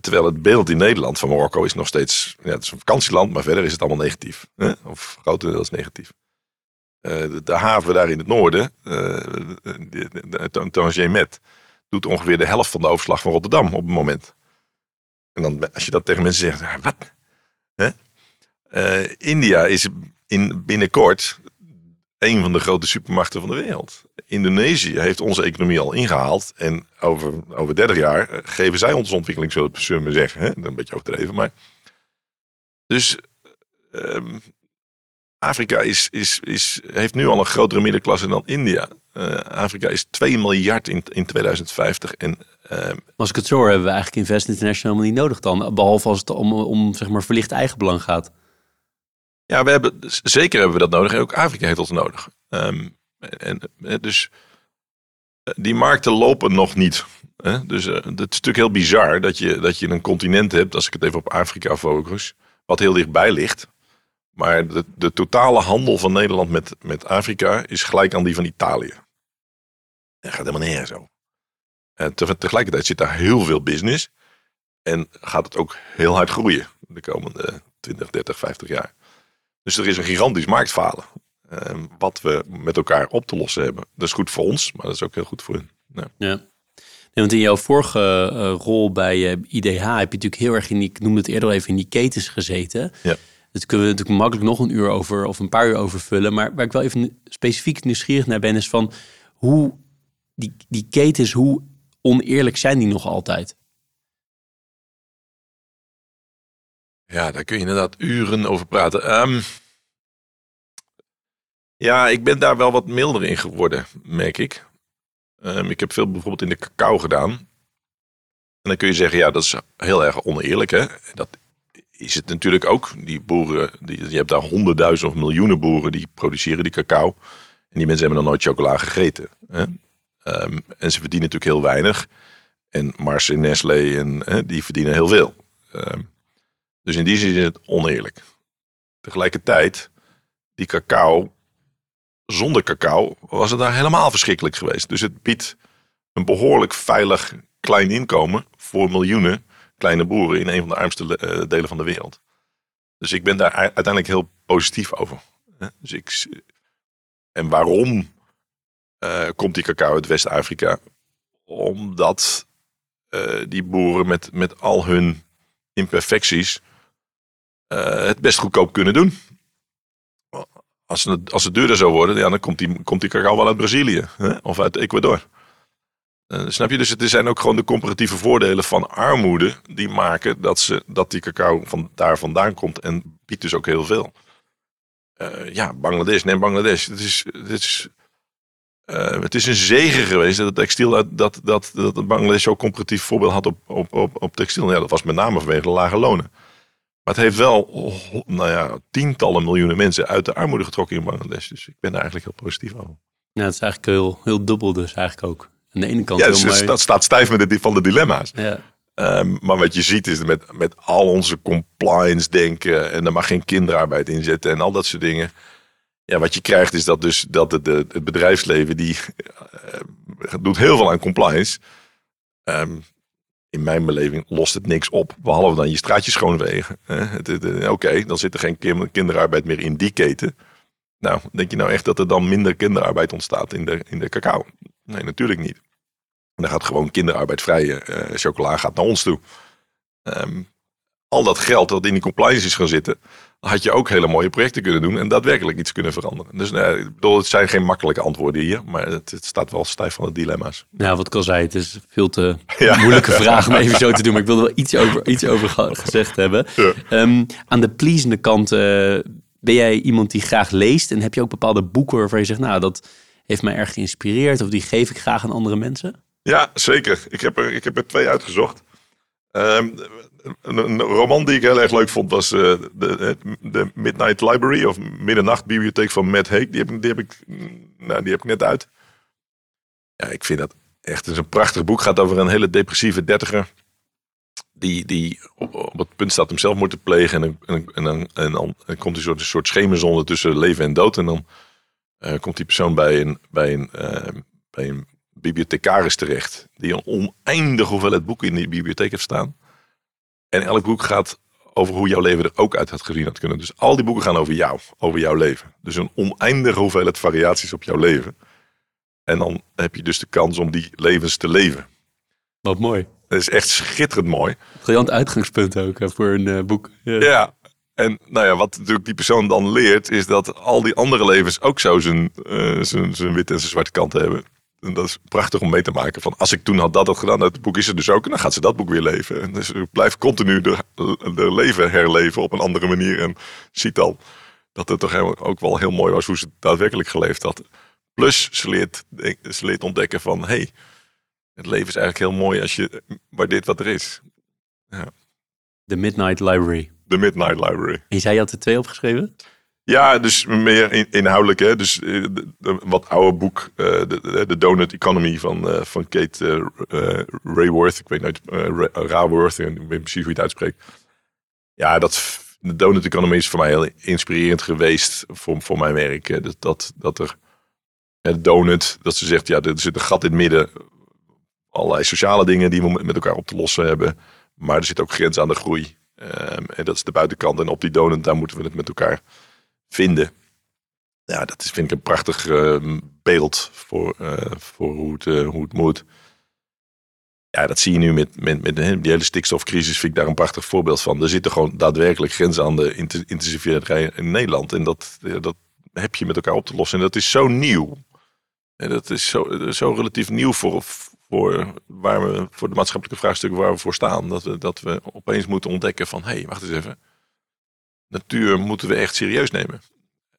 Terwijl het beeld in Nederland van Marokko is nog steeds, ja, het is een vakantieland, maar verder is het allemaal negatief. Hè? Of grotendeels negatief. Uh, de, haven daar in het noorden, uh, Tangier doet ongeveer de helft van de overslag van Rotterdam op het moment. En dan, als je dat tegen mensen zegt, wat? India is in binnenkort een van de grote supermarkten van de wereld. Indonesië heeft onze economie al ingehaald. En over, over 30 jaar eh, geven zij onze ontwikkeling, zullen we zeggen. Hè? Een beetje overdreven. Maar... Dus um, Afrika is, is, is, heeft nu al een grotere middenklasse dan India. Uh, Afrika is 2 miljard in, in 2050. En, uh, als ik het zo hoor, hebben we eigenlijk Invest International helemaal niet nodig dan. Behalve als het om, om zeg maar, verlicht eigenbelang gaat. Ja, we hebben, zeker hebben we dat nodig. En ook Afrika heeft ons nodig. Um, en, eh, dus eh, die markten lopen nog niet. Hè? Dus uh, het is natuurlijk heel bizar dat je, dat je een continent hebt, als ik het even op Afrika focus, wat heel dichtbij ligt. Maar de, de totale handel van Nederland met, met Afrika is gelijk aan die van Italië. Dat gaat helemaal nergens zo. En tegelijkertijd zit daar heel veel business. En gaat het ook heel hard groeien de komende 20, 30, 50 jaar. Dus er is een gigantisch marktfalen. Ehm, wat we met elkaar op te lossen hebben. Dat is goed voor ons, maar dat is ook heel goed voor hun. Ja. ja. want in jouw vorige uh, rol bij uh, eh, IDH heb je natuurlijk heel erg in die, ik noemde het eerder al even, in die ketens gezeten. Ja. Dat kunnen we natuurlijk makkelijk nog een uur over of een paar uur over vullen. Maar waar ik wel even specifiek nieuwsgierig naar ben, is van hoe die, die ketens, hoe oneerlijk zijn die nog altijd? Ja, daar kun je inderdaad uren over praten. Um, ja, ik ben daar wel wat milder in geworden, merk ik. Um, ik heb veel bijvoorbeeld in de cacao gedaan. En dan kun je zeggen, ja, dat is heel erg oneerlijk. Hè? Dat is het natuurlijk ook. Die boeren, die, je hebt daar honderdduizend of miljoenen boeren die produceren die cacao. En die mensen hebben nog nooit chocola gegeten. Hè? Um, en ze verdienen natuurlijk heel weinig. En Mars en Nestlé, en, hè, die verdienen heel veel. Um, dus in die zin is het oneerlijk. Tegelijkertijd die cacao, zonder cacao, was het daar helemaal verschrikkelijk geweest. Dus het biedt een behoorlijk veilig klein inkomen voor miljoenen kleine boeren in een van de armste eh, delen van de wereld. Dus ik ben daar uiteindelijk heel positief over. Dus ik, en waarom uh, komt die cacao uit West-Afrika? Omdat uh, die boeren met, met al hun imperfecties het best goedkoop kunnen doen. Als het, als het duurder zou worden, ja, dan komt die, komt die cacao wel uit Brazilië hè? of uit Ecuador. Uh, snap je? Dus het zijn ook gewoon de comparatieve voordelen van armoede die maken dat, ze, dat die cacao van daar vandaan komt en biedt dus ook heel veel. Uh, ja, Bangladesh, neem Bangladesh. Het is, het is, het is een zegen geweest dat het textiel, dat, dat, dat, dat Bangladesh comparatief voorbeeld had op, op, op, op textiel. Ja, dat was met name vanwege de lage lonen. Maar het heeft wel oh, nou ja, tientallen miljoenen mensen uit de armoede getrokken in Bangladesh. Dus ik ben daar eigenlijk heel positief over. Ja, het is eigenlijk heel, heel dubbel dus eigenlijk ook. Aan de ene kant ja, dus dat staat stijf met de, van de dilemma's. Ja. Um, maar wat je ziet is met, met al onze compliance denken en er mag geen kinderarbeid in zitten en al dat soort dingen. Ja, wat je krijgt is dat dus dat het, het bedrijfsleven die uh, doet heel veel aan compliance. Um, in mijn beleving lost het niks op. Behalve dan je straatje schoonwegen. Uh, Oké, dan zit er geen kinderarbeid meer in die keten. Nou, denk je nou echt dat er dan minder kinderarbeid ontstaat in de, in de cacao? Nee, natuurlijk niet. Dan gaat gewoon kinderarbeidvrije uh, chocola gaat naar ons toe. Um, al dat geld dat in die compliance is gaan zitten, had je ook hele mooie projecten kunnen doen en daadwerkelijk iets kunnen veranderen. Dus nou, ik bedoel, het zijn geen makkelijke antwoorden hier, maar het, het staat wel stijf van de dilemma's. Ja, wat ik al zei, het is veel te ja. moeilijke vraag om even zo te doen, maar ik wilde wel iets over, iets over gezegd hebben. Ja. Um, aan de pleasende kant uh, ben jij iemand die graag leest en heb je ook bepaalde boeken waarvan je zegt, nou, dat heeft mij erg geïnspireerd of die geef ik graag aan andere mensen? Ja, zeker. Ik heb er, ik heb er twee uitgezocht. Um, een, roman die ik heel erg leuk vond was uh, de, de, Midnight Library of Middernachtbibliotheek van Matt Haig. Die heb, die, heb ik, nou, die heb ik net uit. Ja, ik vind dat echt een prachtig boek. Gaat over een hele depressieve dertiger. Die, die op, het punt staat hem zelf te plegen. En, en, en, en, en dan komt een soort, een soort schemerzone tussen leven en dood. En dan uh, komt die persoon bij een, bij een, uh, bij een bibliothecaris terecht. Die een oneindige hoeveelheid boeken in die bibliotheek heeft staan. En elk boek gaat over hoe jouw leven er ook uit had gezien had kunnen. Dus al die boeken gaan over jou, over jouw leven. Dus een oneindige hoeveelheid variaties op jouw leven. En dan heb je dus de kans om die levens te leven. Wat mooi. Dat is echt schitterend mooi. Briljant uitgangspunt ook voor een uh, boek. Ja. ja. En nou ja, wat natuurlijk die persoon dan leert, is dat al die andere levens ook zo zijn, uh, zijn, zijn wit en zijn zwarte kanten hebben. En dat is prachtig om mee te maken. Van als ik toen had dat had gedaan, het boek is er dus ook. En dan gaat ze dat boek weer leven. En dus ik blijf continu de, de leven herleven op een andere manier. En ziet al dat het toch ook wel heel mooi was hoe ze daadwerkelijk geleefd had. Plus ze leert, ze leert ontdekken van, hé, hey, het leven is eigenlijk heel mooi als je waardeert wat er is. Ja. The Midnight Library. The Midnight Library. En je had er twee opgeschreven? Ja, dus meer in, inhoudelijk. Hè? Dus de, de, wat oude boek, uh, de, Donut Economy van, uh, van Kate Rayworth. Ik weet nooit, Raworth, ik weet precies hoe je het uitspreekt. Ja, dat, de Donut Economy is voor mij heel inspirerend geweest voor, voor mijn werk. Dat, dat, er de donut, dat ze zegt, ja, er zit een gat in het midden. Allerlei sociale dingen die we met elkaar op te lossen hebben. Maar er zit ook grens aan de groei. Um, en dat is de buitenkant. En op die donut, daar moeten we het met elkaar vinden. Ja, dat is, vind ik een prachtig uh, beeld voor, uh, voor hoe, het, uh, hoe het moet. Ja, dat zie je nu met, met, met de hele stikstofcrisis. Vind ik daar een prachtig voorbeeld van. Er zitten gewoon daadwerkelijk grenzen aan de intensiviteit in Nederland. En dat, dat heb je met elkaar op te lossen. En dat is zo nieuw. En dat is zo, zo relatief nieuw voor, voor, waar we, voor de maatschappelijke vraagstukken waar we voor staan. Dat we, dat we opeens moeten ontdekken van, hé, hey, wacht eens even natuur moeten we echt serieus nemen.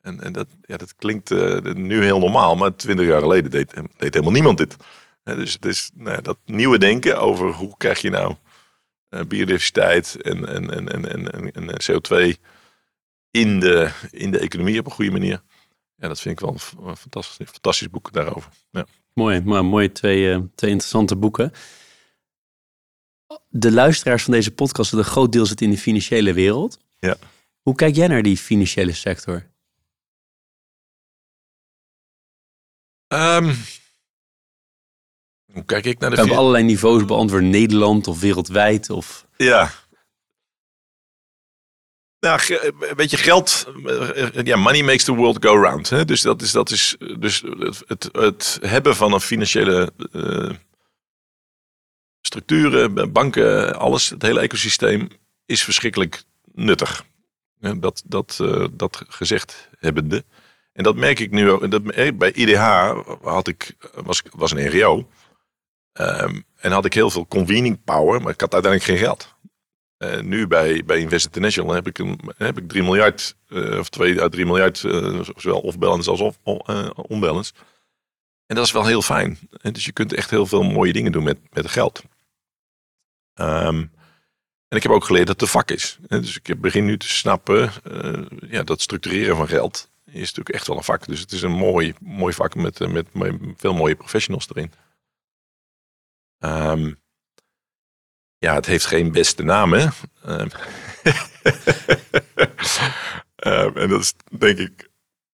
En, en dat, ja, dat klinkt uh, nu heel normaal, maar twintig jaar geleden deed, deed helemaal niemand dit. Dus het is nou, dat nieuwe denken over hoe krijg je nou uh, biodiversiteit en, en, en, en, en, en, CO2 in de, in de economie op een goede manier. Ja, dat vind ik wel een fantastisch, fantastisch boek daarover. Ja. Mooi, maar mooi. Twee, twee interessante boeken. De luisteraars van deze podcast, een groot deel zit in de financiële wereld. Ja. Hoe kijk jij naar die financiële sector? Ehm, hoe kijk ik naar de... We hebben allerlei niveaus beantwoord. Nederland of wereldwijd. Of... Ja. Nou, ge- weet je, geld, eh, ja, money makes the world go round. Hè? Dus dat is, dat is dus het, het, het hebben van een financiële eh, structuren, banken, alles, het hele ecosysteem is verschrikkelijk nuttig. Dat, dat, eh, dat gezegd hebbende. En dat merk ik nu ook. Dat, eh, bij IDH had ik, was, was een NGO. Ehm, en had ik heel veel convening power, maar ik had uiteindelijk geen geld. Eh, nu bij, bij Invest International heb ik, een, heb ik 3 miljard, of 2 à 3 miljard, zowel off-balance als off, on- on-balance. En dat is wel heel fijn. Dus je kunt echt heel veel mooie dingen doen met, met geld. Ehm, en ik heb ook geleerd dat het een vak is. Dus ik begin nu te snappen, eh, ja, dat structureren van geld is natuurlijk echt wel een vak. Dus het is een mooi, mooi vak met, eh, met, veel mooie professionals erin. Ehm, ja, het heeft geen beste naam, hè? Ehm, ehm, en dat is denk ik,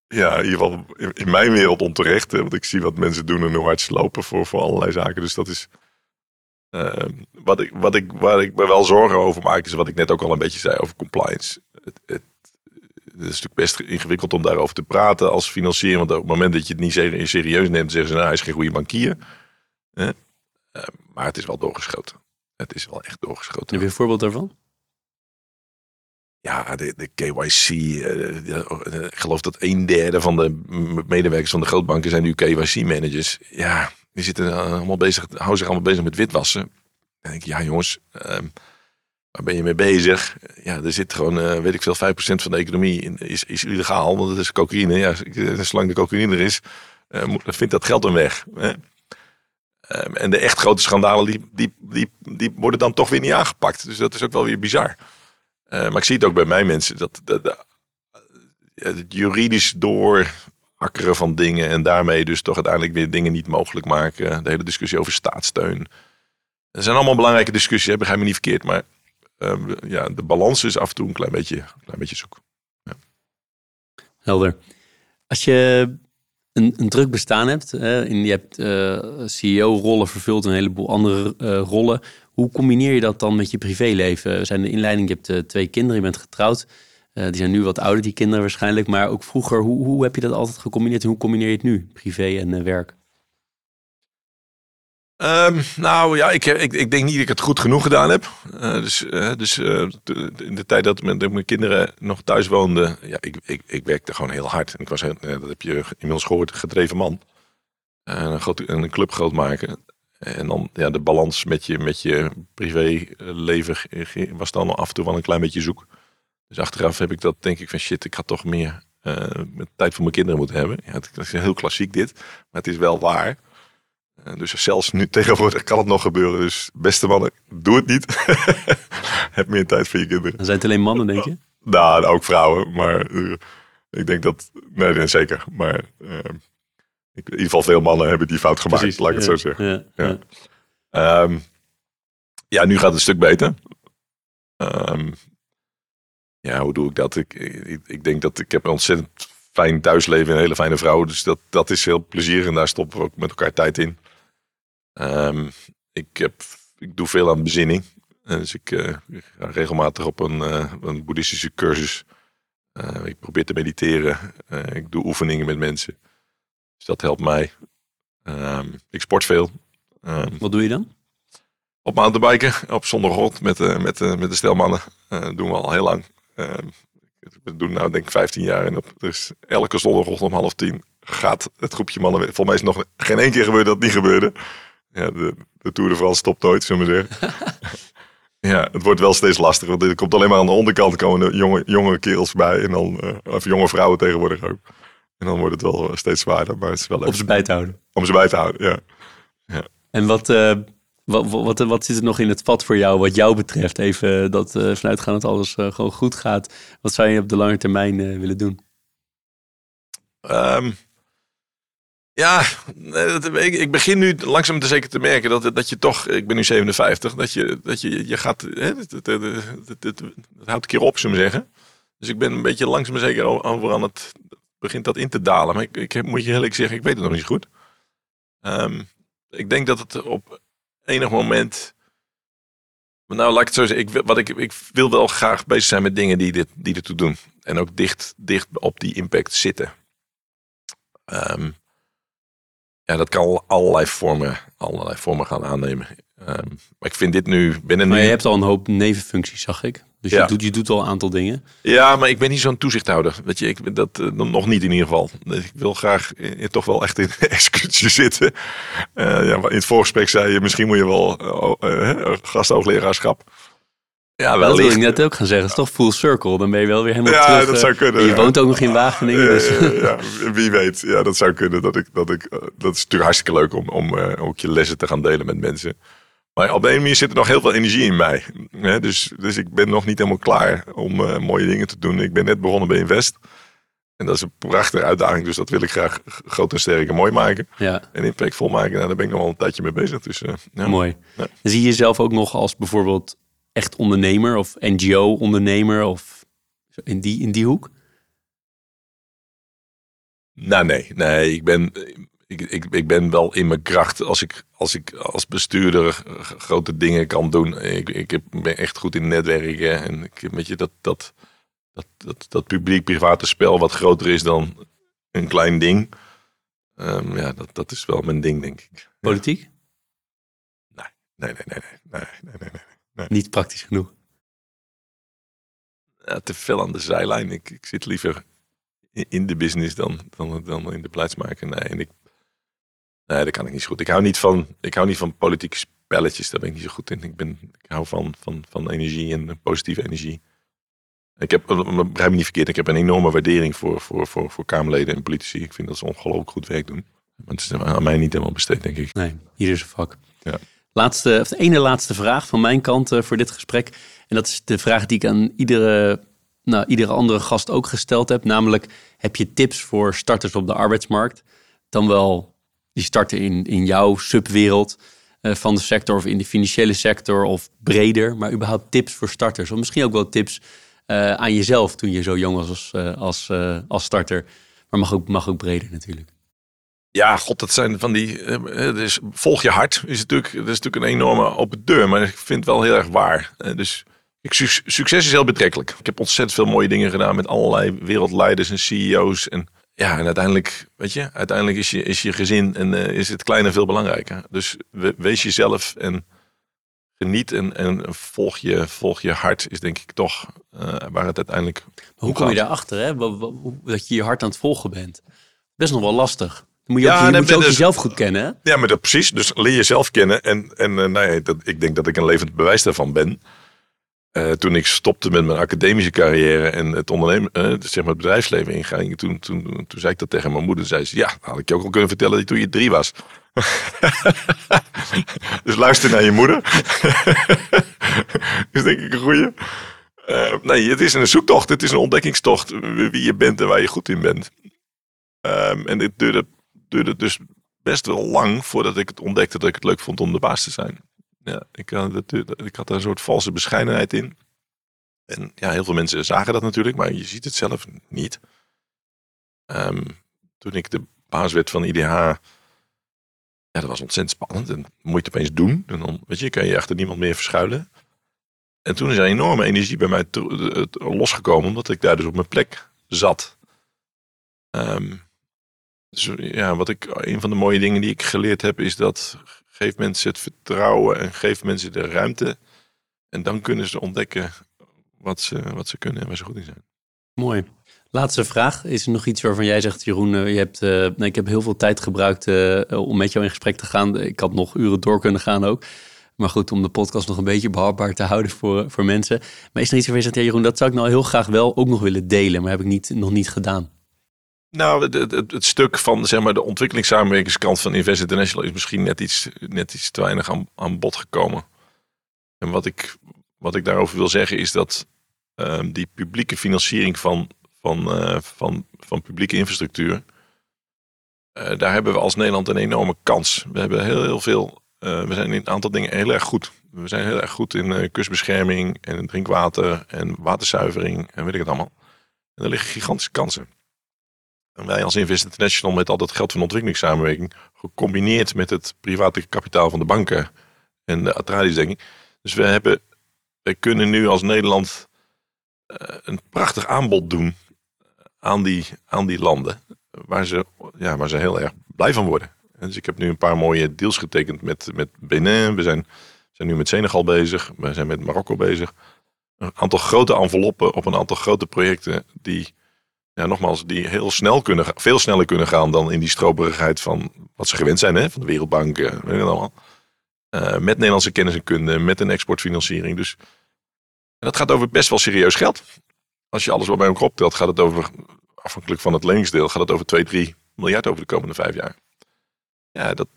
ja, in ieder geval in, mijn wereld onterecht. Want ik zie wat mensen doen en hoe hard ze lopen voor, voor allerlei zaken. Dus dat is. Ehm, wat ik, wat ik, waar ik me wel zorgen over maak, is wat ik net ook al een beetje zei over compliance. Het, het, het is natuurlijk best ingewikkeld om daarover te praten als financier. Want op het moment dat je het niet ser- serieus neemt, zeggen ze, nou, hij is geen goede bankier. Hè? Eh, maar het is wel doorgeschoten. Het is wel echt doorgeschoten. Heb je een voorbeeld daarvan? Ja, de, de KYC. eh, eh, ik geloof dat een derde van de medewerkers van de grootbanken zijn nu KYC-managers. Ja, die zitten eh, allemaal bezig, houden zich allemaal bezig met witwassen. Dan denk ik, ja jongens, ehm, waar ben je mee bezig? Ja, er zit gewoon, eh, weet ik veel, 5% van de economie in, is, is illegaal, want het is cocaïne. Ja, eh, zolang de cocaïne er is, eh, moet- vindt dat geld een weg. Hè? Ehm, en de echt grote schandalen, die, die, die, die worden dan toch weer niet aangepakt. Dus dat is ook wel weer bizar. Eh, maar ik zie het ook bij mijn mensen. Dat, dat, dat, eh, het juridisch doorakkeren van dingen. En daarmee dus toch uiteindelijk weer dingen niet mogelijk maken. De hele discussie over staatssteun. Er zijn allemaal belangrijke discussies. hè, Begrijp me niet verkeerd. Maar ehm, ja, de balans is af en toe een klein beetje, een beetje zoek. Helder. Als je een, een druk bestaan hebt, hè, en je hebt eh, CEO-rollen vervuld en een heleboel andere eh, rollen. Hoe combineer je dat dan met je privéleven? We zijn de inleiding, je hebt eh, twee kinderen, je bent getrouwd. Eh, die zijn nu wat ouder, die kinderen waarschijnlijk. Maar ook vroeger, hoe, hoe heb je dat altijd gecombineerd hoe combineer je het nu, privé en eh, werk? Ehm, nou ja, ik, ik, ik denk niet dat ik het goed genoeg gedaan heb. Eh, dus dus in de tijd dat mijn, kinderen nog thuis woonden, ja, ik, ik, ik werkte gewoon heel hard. En ik was, dat heb je inmiddels gehoord, gedreven man. En een, groot, een club groot maken. En dan ja, de balans met je, met je privéleven was dan af en toe wel een klein beetje zoek. Dus achteraf heb ik dat denk ik van shit, ik had toch meer eh, tijd voor mijn kinderen moeten hebben. Ja, het is heel klassiek dit, maar het is wel waar. Eh, Dus zelfs nu tegenwoordig kan het nog gebeuren. Dus beste mannen, doe het niet. Heb meer tijd voor je kinderen. Dan zijn het alleen mannen, denk je? Nou, ook vrouwen. Maar eh, ik denk dat... Nee, nee zeker. Maar in ieder geval veel mannen hebben die fout gemaakt. laat ik het zo zeggen. Ja. Ehm, ja, nu gaat het een stuk beter. Ehm, ja, hoe doe ik dat? Ik, ik, ik denk dat ik heb een ontzettend fijn thuisleven en een hele fijne vrouw. Dus dat, dat is heel plezierig en daar stoppen we ook met elkaar tijd in. Ehm, ik, heb, ik doe veel aan bezinning. En dus ik, eh, ik ga regelmatig op een, eh, een boeddhistische cursus. Eh, ik probeer te mediteren. Eh, ik doe oefeningen met mensen. Dus dat helpt mij. Ehm, ik sport veel. Ehm, Wat doe je dan? op mountainbiken, op zondagochtend met, de met, de met de stelmannen. Eh doen we al heel lang. We doen nou denk ik 15 jaar. En op, dus elke zondagochtend om half tien gaat het groepje mannen. weer. Volgens mij is het nog geen één keer gebeurd dat het niet gebeurde. Ja, de, de Tour de France stopt nooit, zullen we zeggen. ja, het wordt wel steeds lastiger. Want er komt alleen maar aan de onderkant komen de jonge, jonge kerels bij. En dan, eh, of jonge vrouwen tegenwoordig ook. En dan wordt het wel eh, steeds zwaarder. Maar het is wel leuk ze bij te houden. om ze bij te houden. Ja. En wat, eh, wat, wat, wat zit er nog in het vat voor jou, wat jou betreft? Even dat eh vanuitgaan dat alles eh, gewoon goed gaat. Wat zou je op de lange termijn eh, willen doen? Ehm, ja, ik, begin nu langzaam te zeker te merken dat, dat je toch, ik ben nu 57, dat je, dat je, je gaat, hè, houdt een keer op, zullen zeggen. Dus ik ben een beetje langzaam zeker over aan het, begint dat in te dalen. Maar ik, ik moet je eerlijk zeggen, ik weet het nog niet goed. Ehm, ik denk dat het op enig moment. Nou, laat ik het zo zeggen. Ik, wil- wat ik, ik wil wel graag bezig zijn met dingen die, dit, die ertoe doen. En ook dicht, dicht op die impact zitten. Ehm, ja, dat kan allerlei vormen, allerlei vormen gaan aannemen. Ehm, maar ik vind dit nu. Nu Maar je hebt al een hoop nevenfuncties, zag ik. Dus Ja. je, doet, je doet al een aantal dingen. Ja, maar ik ben niet zo'n toezichthouder. Weet je, ik ben dat eh, nog niet in ieder geval. Ik wil graag eh, toch wel echt in executie zitten. Eh, ja, maar in het voorgesprek zei je, misschien moet je wel eh, eh, gasthoogleraarschap. Ja, dat wil ik net ook gaan zeggen. Het is toch full circle. Dan ben je wel weer helemaal Ja, terug. dat eh, zou kunnen, en je ja. woont ook nog in Wageningen. Dus. Ja, wie weet. Ja, dat zou kunnen. Dat, ik, dat, ik, eh, dat is natuurlijk hartstikke leuk om, om eh, ook je lessen te gaan delen met mensen. Maar op de ene manier zit er nog heel veel energie in mij. Hè, dus, dus ik ben nog niet helemaal klaar om eh, mooie dingen te doen. Ik ben net begonnen bij Invest. En dat is een prachtige uitdaging. Dus dat wil ik graag groot en sterk en mooi maken. ja, En impactvol maken. Nou, daar ben ik nog wel een tijdje mee bezig. Dus, eh, ja. mooi. Ja. Zie je jezelf ook nog als bijvoorbeeld echt ondernemer of NGO-ondernemer of in die, in die hoek? Nou, nee, nee, ik ben, ik, ik, ik ben wel in mijn kracht als ik als, ik als bestuurder grote dingen kan doen. Ik, ik heb- ben echt goed in netwerken en ik, weet je, dat, dat, dat, dat, dat publiek-private spel wat groter is dan een klein ding. Ehm, ja, dat, dat is wel mijn ding, denk ik. Politiek? Nee, nee, nee, nee, nee, nee, nee, nee. Niet praktisch genoeg. Ja, te veel aan de zijlijn. Ik, ik zit liever in, in de business dan, dan, dan in de beleidsmaker. Nee, en ik, nee, dat kan ik niet zo goed. Ik hou niet van, ik hou niet van politieke spelletjes. Daar ben ik niet zo goed in. Ik, ben, ik hou van, van, van energie en positieve energie. Ik heb, eh, begrijp me niet verkeerd, ik heb een enorme waardering voor, voor, voor, voor Kamerleden en politici. Ik vind dat ze ongelooflijk goed werk doen. Maar het is aan mij niet helemaal besteed, denk ik. Nee, ieder zijn vak. Ja. Laatste, of de ene laatste vraag van mijn kant eh, voor dit gesprek. En dat is de vraag die ik aan iedere, nou, iedere andere gast ook gesteld heb. Namelijk, heb je tips voor starters op de arbeidsmarkt? Dan wel die starten in, in jouw subwereld eh, van de sector of in de financiële sector of breder. Maar überhaupt tips voor starters. Of misschien ook wel tips eh, aan jezelf toen je zo jong was als, eh, als, als starter. Maar mag ook, mag ook breder natuurlijk. Ja, god, dat zijn van die. dus volg je hart is natuurlijk, dat is natuurlijk een enorme open deur, maar ik vind het wel heel erg waar. Dus ik, suc- succes is heel betrekkelijk. Ik heb ontzettend veel mooie dingen gedaan met allerlei wereldleiders en CEO's. En ja, en uiteindelijk, weet je, uiteindelijk is je, is je gezin en eh, is het kleine veel belangrijker. Dus we- wees jezelf en geniet en, en volg, je, volg je hart is denk ik toch eh, waar het uiteindelijk Maar hoe kom je daarachter, hè? Dat je je hart aan het volgen bent. Best nog wel lastig. Dan moet je Ja, ook, je, moet je ook dus- jezelf goed kennen, hè? Ja, maar dat, precies. Dus leer jezelf kennen. En, en eh, nou ja, dat, ik denk dat ik een levend bewijs daarvan ben. Eh, toen ik stopte met mijn academische carrière en het ondernemen, eh, zeg maar het bedrijfsleven inging, toen, toen, toen zei ik dat tegen mijn moeder. Zei ze, ja, had ik je ook al kunnen vertellen dat toen je drie was. dus luister naar je moeder. is denk ik een goeie. Eh, nee, het is een zoektocht. Het is een ontdekkingstocht wie je bent en waar je goed in bent. Ehm, en dit duurde, duurde dus best wel lang voordat ik het ontdekte dat ik het leuk vond om de baas te zijn. Ja, ik, dat duurde- ik had daar een soort valse bescheidenheid in. En ja, heel veel mensen zagen dat natuurlijk, maar je ziet het zelf niet. Ehm, toen ik de baas werd van IDH, ja, dat was ontzettend spannend. En moet je opeens doen. En dan, weet je, kan je achter niemand meer verschuilen. En toen is er enorme energie bij mij eh, losgekomen, omdat ik daar dus op mijn plek zat. Ehm, dus ja, wat ik, een van de mooie dingen die ik geleerd heb, is dat geef mensen het vertrouwen en geef mensen de ruimte. En dan kunnen ze ontdekken wat ze, wat ze kunnen en waar ze goed in zijn. Mooi. Laatste vraag. Is er nog iets waarvan jij zegt, Jeroen, eh, je hebt, nou, ik heb heel veel tijd gebruikt eh, om met jou in gesprek te gaan. Ik had nog uren door kunnen gaan ook. Maar goed, om de podcast nog een beetje behapbaar te houden voor, voor mensen. Maar is er iets waarvan je zegt, Jeroen, dat zou ik nou heel graag wel ook nog willen delen, maar heb ik niet, nog niet gedaan. Nou, het, stuk van zeg maar, de ontwikkelingssamenwerkingskant van Invest International is misschien net iets, net iets te weinig aan, aan bod gekomen. En wat ik, wat ik daarover wil zeggen is dat ehm, die publieke financiering van, van, eh, van, van publieke infrastructuur, eh, daar hebben we als Nederland een enorme kans. We hebben heel, heel veel, eh, we zijn in een aantal dingen heel erg goed. We zijn heel erg goed in kustbescherming en drinkwater en waterzuivering en weet ik het allemaal. En er liggen gigantische kansen. En wij als Invest International met al dat geld van ontwikkelingssamenwerking gecombineerd met het private kapitaal van de banken en de Atradi's, denk ik. Dus we, hebben, we kunnen nu als Nederland eh, een prachtig aanbod doen aan die, aan die landen. Waar ze, ja, waar ze heel erg blij van worden. En dus ik heb nu een paar mooie deals getekend met, met Benin. We zijn, zijn nu met Senegal bezig. We zijn met Marokko bezig. Een aantal grote enveloppen op een aantal grote projecten die, ja, nogmaals, die heel snel kunnen, veel sneller kunnen gaan dan in die stroperigheid van wat ze gewend zijn, hè, van de Wereldbank. Uh, weet je allemaal. Uh, met Nederlandse kennis en kunde, met een exportfinanciering. Dus dat gaat over best wel serieus geld. Als je alles wat bij elkaar optelt, gaat het over, afhankelijk van het leningsdeel, gaat het over 2, 3 miljard over de komende vijf jaar. Ja, dat,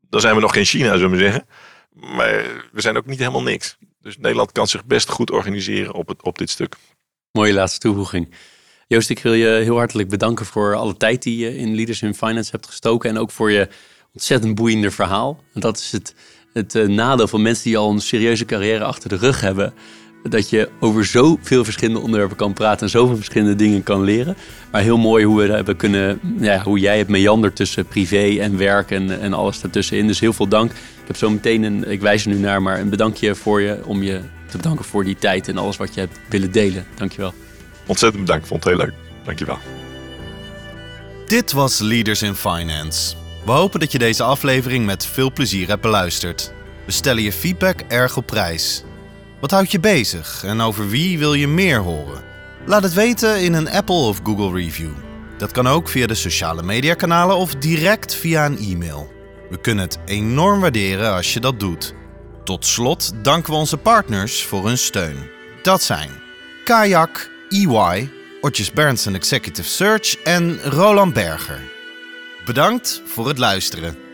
dan zijn we nog geen China, zullen we zeggen. Maar we zijn ook niet helemaal niks. Dus Nederland kan zich best goed organiseren op, het, op dit stuk. Mooie laatste toevoeging. Joost, ik wil je heel hartelijk bedanken voor alle tijd die je in Leaders in Finance hebt gestoken. En ook voor je ontzettend boeiende verhaal. Dat is het, het eh, nadeel van mensen die al een serieuze carrière achter de rug hebben dat je over zoveel verschillende onderwerpen kan praten en zoveel verschillende dingen kan leren. Maar heel mooi hoe we hebben kunnen, ja, hoe jij het meandert tussen privé en werk en, en alles daartussenin. Dus heel veel dank. Ik heb zo meteen een, ik wijs er nu naar, maar een bedankje voor je om je te bedanken voor die tijd en alles wat je hebt willen delen. Dankjewel. Ontzettend bedankt, vond het heel leuk. Dankjewel. Dit was Leaders in Finance. We hopen dat je deze aflevering met veel plezier hebt beluisterd. We stellen je feedback erg op prijs. Wat houdt je bezig en over wie wil je meer horen? Laat het weten in een Apple of Google review. Dat kan ook via de sociale mediakanalen of direct via een e-mail. We kunnen het enorm waarderen als je dat doet. Tot slot danken we onze partners voor hun steun. Dat zijn Kayak, EY, Otjes Berndsen Executive Search en Roland Berger. Bedankt voor het luisteren.